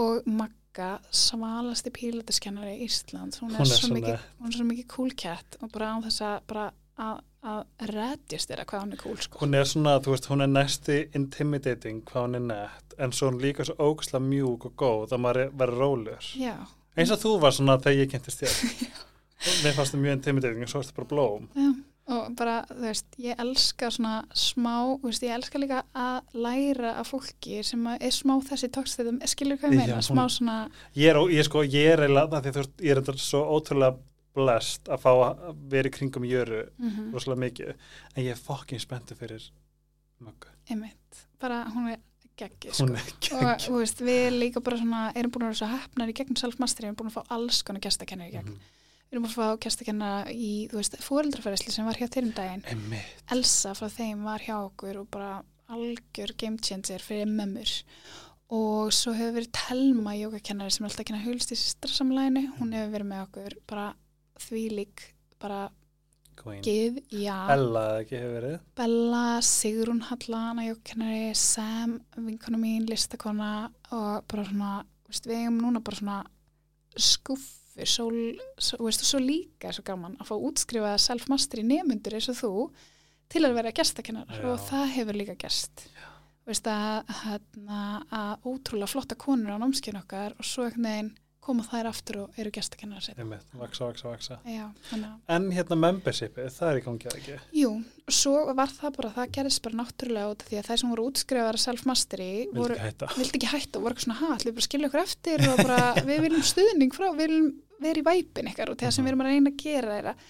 og Magga svalasti pílatiskennari í Ísland hún er, Hún er svo mikið, er cool cat og bara á þess að að, að redjast þeirra hvað hún er cool sko. Hún er svona, þú veist, hún er næsti intimidating hvað hún er nett, en svo hún líka svo ógæslega mjúk og góð að maður er- verður rólur. Já, Eins og þú var svona þegar ég kynntist þér. <laughs> Mér fannst það mjög intimidating og svo er þetta bara blóm. já og bara, þú veist, ég elska svona smá, þú veist, ég elska líka að læra af fólki sem að er smá þessi tókstæðum, skilur hvað ég meina, smá svona Ég er, ég, sko, ég er það því þú veist, ég er svo ótrúlega blest að fá að vera í kringum jöru mm rosalega mikið, en ég er fokkin spenntu fyrir möggu. einmitt, bara hún er geggi sko. Hún er og þú veist, við líka bara svona erum búin að vera svo hefnar í gegnum self-mastery erum búin að fá alls konar gestakennari í gegn. Mhm. við erum að fá gestakennara í, þú veist, fóreldraferðisli sem var hjá þér um daginn. Einmitt. Elsa frá þeim var hjá okkur og bara algjör game changer fyrir mömmur. Og svo hefur verið Telma jógakennari sem er alltaf að kenna hulst í sýstrasamlæginu, hún hefur verið með okkur bara þvílík bara Queen. gið, já Ella eða ekki hefur verið. Bella, Sigrún Hallana jógakennari, Sam vinkona mín, listakona og bara svona, veist, við eigum núna bara svona skuffu svo, svo, veist, svo líka svo gaman að fá útskrifaða self-mastery nemundur eins og þú til að vera gestakennar Já. og það hefur líka gerst veist að, hérna, að ótrúlega flotta konur á námskeinu okkar og svo einhvern veginn koma þær aftur og eru gestakennar sér. Einmitt, vaksa, vaksa, vaksa. Já, þannig að En hérna membershipið, það er í gangi eða ekki. Jú, svo var það bara, það gerist bara náttúrulega út af því að þeir sem voru útskrifaðar self-mastery Vildi voru, ekki hætta. vildi ekki hætta og voru eitthvað svona, ha, ætlum við bara að skilja okkur eftir og bara, <laughs> við viljum stuðning frá, við viljum vera í væpin ykkar og það sem við erum að reyna að gera er að,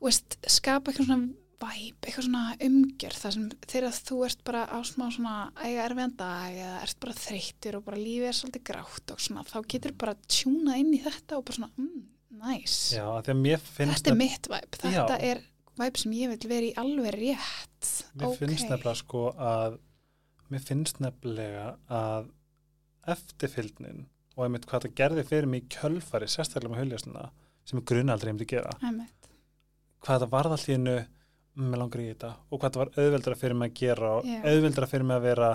veist, skapa eitthvað svona væp, eitthvað svona umgjörð það sem þegar þú ert bara á smá svona eiga erfiðan dag eða ert bara þreyttur og bara lífið er svolítið grátt og svona, þá getur bara tjúna inn í þetta og bara svona, mm, nice Já, finnst þetta er mitt væp, þetta Já. er væp sem ég vil vera í alveg rétt Mér finnst Ok. nefnilega sko að mér finnst nefnilega að eftirfylgnin og einmitt hvað það gerði fyrir mig í kjölfari sérstaklega með huljastuna sem ég grunna aldrei um til að gera Einmitt. hvað það varð allt í hennu með langar í þetta og hvað það var auðveldra fyrir mig að gera og Já. auðveldra fyrir mig að vera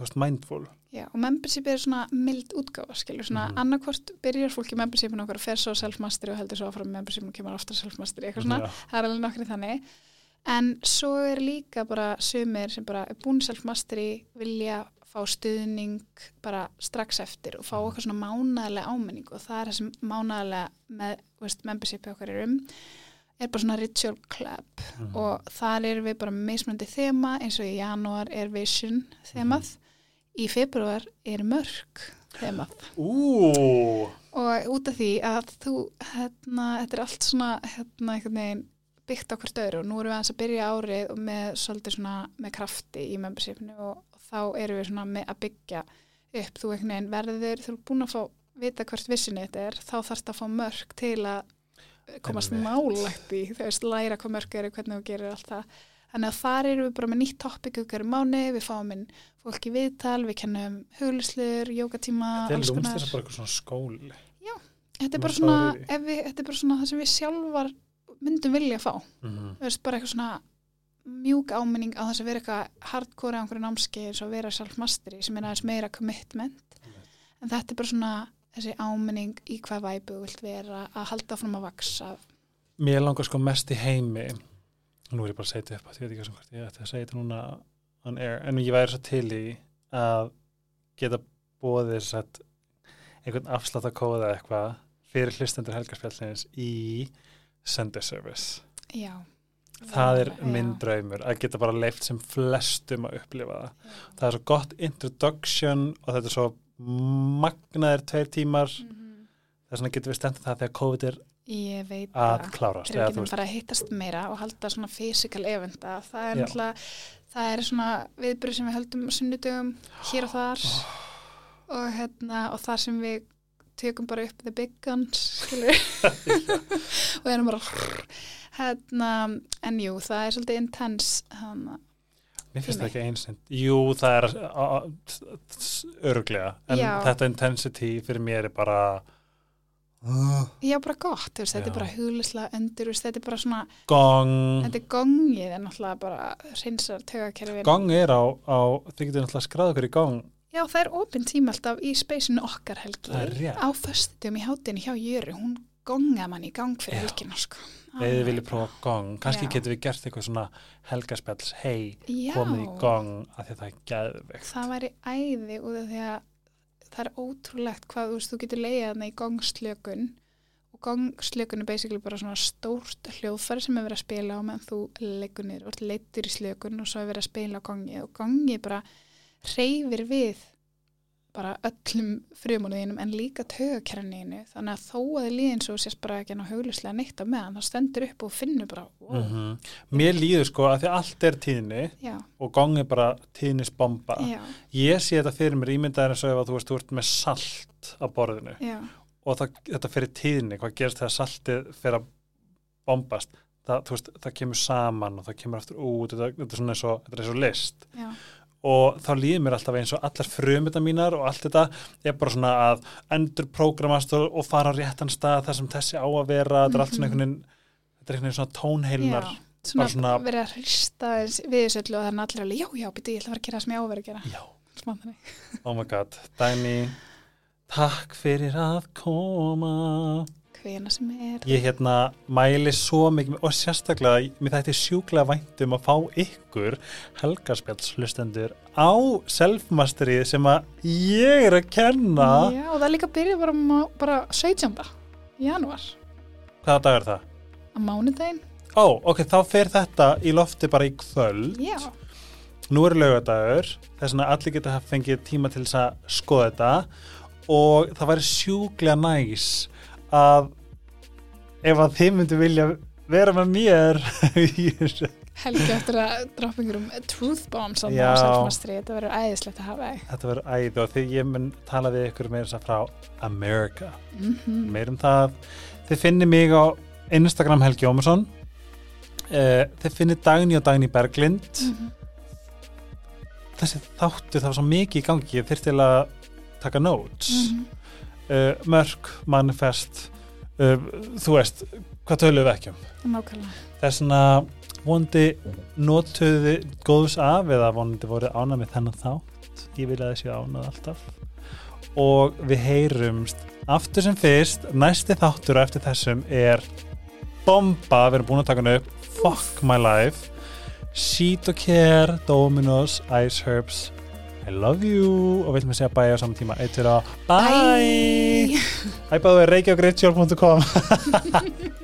veist, mindful Já, og membership er svona mild útgáfa, skilur, svona Mhm. annarkvort byrjar fólk í membershipinu okkar og fer svo self-mastery og heldur svo áfram membershipinu og kemur aftur self-mastery, eitthvað svona, Já. það er alveg nokkri þannig en svo er líka bara sumir sem bara er búin self-mastery vilja fá stuðning bara strax eftir og fá Mhm. okkar svona mánaðlega ámenning og það er það sem mánaðlega með, veist, membershipi okkar er um er bara svona ritual club. Mhm. og þar erum við bara með mismunandi þema eins og í janúar er vision þemað. Í februar er mörg þemað. Ú, og út af því að þú hérna, þetta er allt svona hérna, einhvern veginn byggt á hvert öðru. Og nú erum við aðeins að byrja árið og með svolítið svona með krafti í membershipinu og þá erum við svona með að byggja upp. Þú einhvern veginn verður, þú er búin að fá vita hvert vissinni þetta er, þá þarfst að fá mörg til að komast nálægt í, þú veist, læra hvað mörg eru, hvernig þú gerir allt það. Þannig að þar erum við bara með nýtt topic ykkur mánu, við fáum inn fólk í viðtal, við kennum hugluslur, jókatíma, þetta er alls konar. þess að bara eitthvað svona skóli. Þetta er bara svona, við, þetta er bara svona það sem við sjálfar myndum vilja fá. Mm þú veist, bara eitthvað svona mjúk áminning á þess að vera eitthvað hardcore á einhverju námskeið og að vera self-mastery sem er aðeins meira commitment. En þetta er bara svona þessi áminning í hvað væpu vilt vera að halda fram að vaksa Mér langar sko mest í heimi. Nú er ég bara að segja þetta upp ég veit ekki sem hvort ég ætti að segja þetta núna en ég væri svo til í að geta bóðið þess einhvern afslátt að kóða eitthvað fyrir hlustendur helgarspjallins í Sunday Service. Já, það er minn draumur að geta bara leift sem flestum að upplifa það. Já. það er svo gott introduction og þetta er svo magnaðir tveir tímar. Mhm. þess vegna getum við stendið það þegar COVID er að það. klárast Þegar við getum veist, bara að hittast meira og halda svona physical eventa. Það er náttúrulega, það er svona viðbröð sem við höldum sunnudögum hér og þar. Og, hérna, og þar sem við tökum bara upp the big guns <laughs> og erum bara hérna, en jú, það er svolítið intense hana, mér finnst það ekki einsinn jú, það er öruglega, en Já. þetta intensity fyrir mér er bara uh, já, bara gott, veist, þetta Já. er bara huglislega öndur, þú veist, þetta er bara svona gong þetta er gongið en náttúrulega bara reynsar tögakerfin gong er á, á þið getur náttúrulega skráð okkur í gong Já, það er opinn tíma alltaf í speysinu okkar helgi. Það er rétt. Á föstutum í hátinu hjá Jöru, hún gonga mann í gang fyrir Já. helgina, sko. Eða þið viljið prófa gong, kannski Já. getum við gert eitthvað svona helgaspells, hei, komið í gong að það er geðveikt. Það væri æði út af því að það er ótrúlegt hvað, þú veist, þú getur leiðið þarna í gongslökun og gongslökun er basically bara svona stórt hljóðfæri sem er verið að spila á meðan þú og ert leittur í slökun og svo er verið að spila á gongi og gongi bara reyfir við bara öllum frumunniðinum en líka tögakerniðinu þannig að þó að þið líðin svo sést bara ekki ná huglislega neitt á meðan það stendur upp og finnur bara wow, mm mér líður sko að því að allt er tíðni já, og gong er bara tíðnisbomba. Já, ég sé þetta fyrir mér ímyndaðir eins og ef að þú veist, þú ert með salt á borðinu já, og það, þetta fyrir tíðni, hvað gerist þegar saltið fyrir að bombast? Það, veist, það kemur saman og það kemur aftur út, þetta, þetta er svona eins og, og list. Já, og þá líður mér alltaf eins og allar frumita mínar og allt þetta er bara svona að endur prógramast og, fara á réttan stað þar sem þessi á að vera, þetta er allt svona einhvern veginn þetta er einhvern veginn svona tónheilnar já. Svona, svona- verið að hrista við þessu öllu og þannig allir alveg, já, já, býtu, ég ætla að fara að gera það sem ég á að vera að gera. já, oh my god, Dæmi takk fyrir að koma Hvena sem er. ég hérna mæli svo mikið og sérstaklega, mér þætti sjúklega væntum að fá ykkur helgarspjalls hlustendur á selfmasterið sem að ég er að kenna Já, og það líka byrja bara, bara 17. januar hvaða dag er það? á mánudaginn. Ó, ok, þá fer þetta í lofti bara í kvöld Já, nú er lögadagur þess að allir geta fengið tíma til þess að skoða þetta og það væri sjúklega næs að ef að þið myndu vilja vera með mér <laughs> helgi eftir að droppingur um truth bombs á Já. selfmastri, þetta verður æðislegt að hafa. Þetta verður æði og því ég mun tala við ykkur meira að frá America. Mm Meir um það. Þið finnir mig á Instagram Helgi Ómarsson. Uh, þið finnir Dagný og Dagný Berglind. Mhm. Þessi þáttu það var svo mikið í gangi. Ég þyrfti til að taka notes. Mhm. Uh, mörk, manifest, uh, þú veist, hvað töluðu við ekki um? Nákvæmlega. Það er svona vondi notuði góðs af eða vondi voru ánað með þennan þátt. Ég vil að þessi ánað alltaf. Og við heyrumst aftur sem fyrst, næsti þáttur eftir þessum er bomba, við erum búin að taka hann upp. Fuck my life. Sheet og Care, Dominos Ice Herbs I love you. Og viljum við segja bye á saman tíma. Eitt fyrir að bye. Bye. Æ bæðu reykjagritsjálf.com <laughs>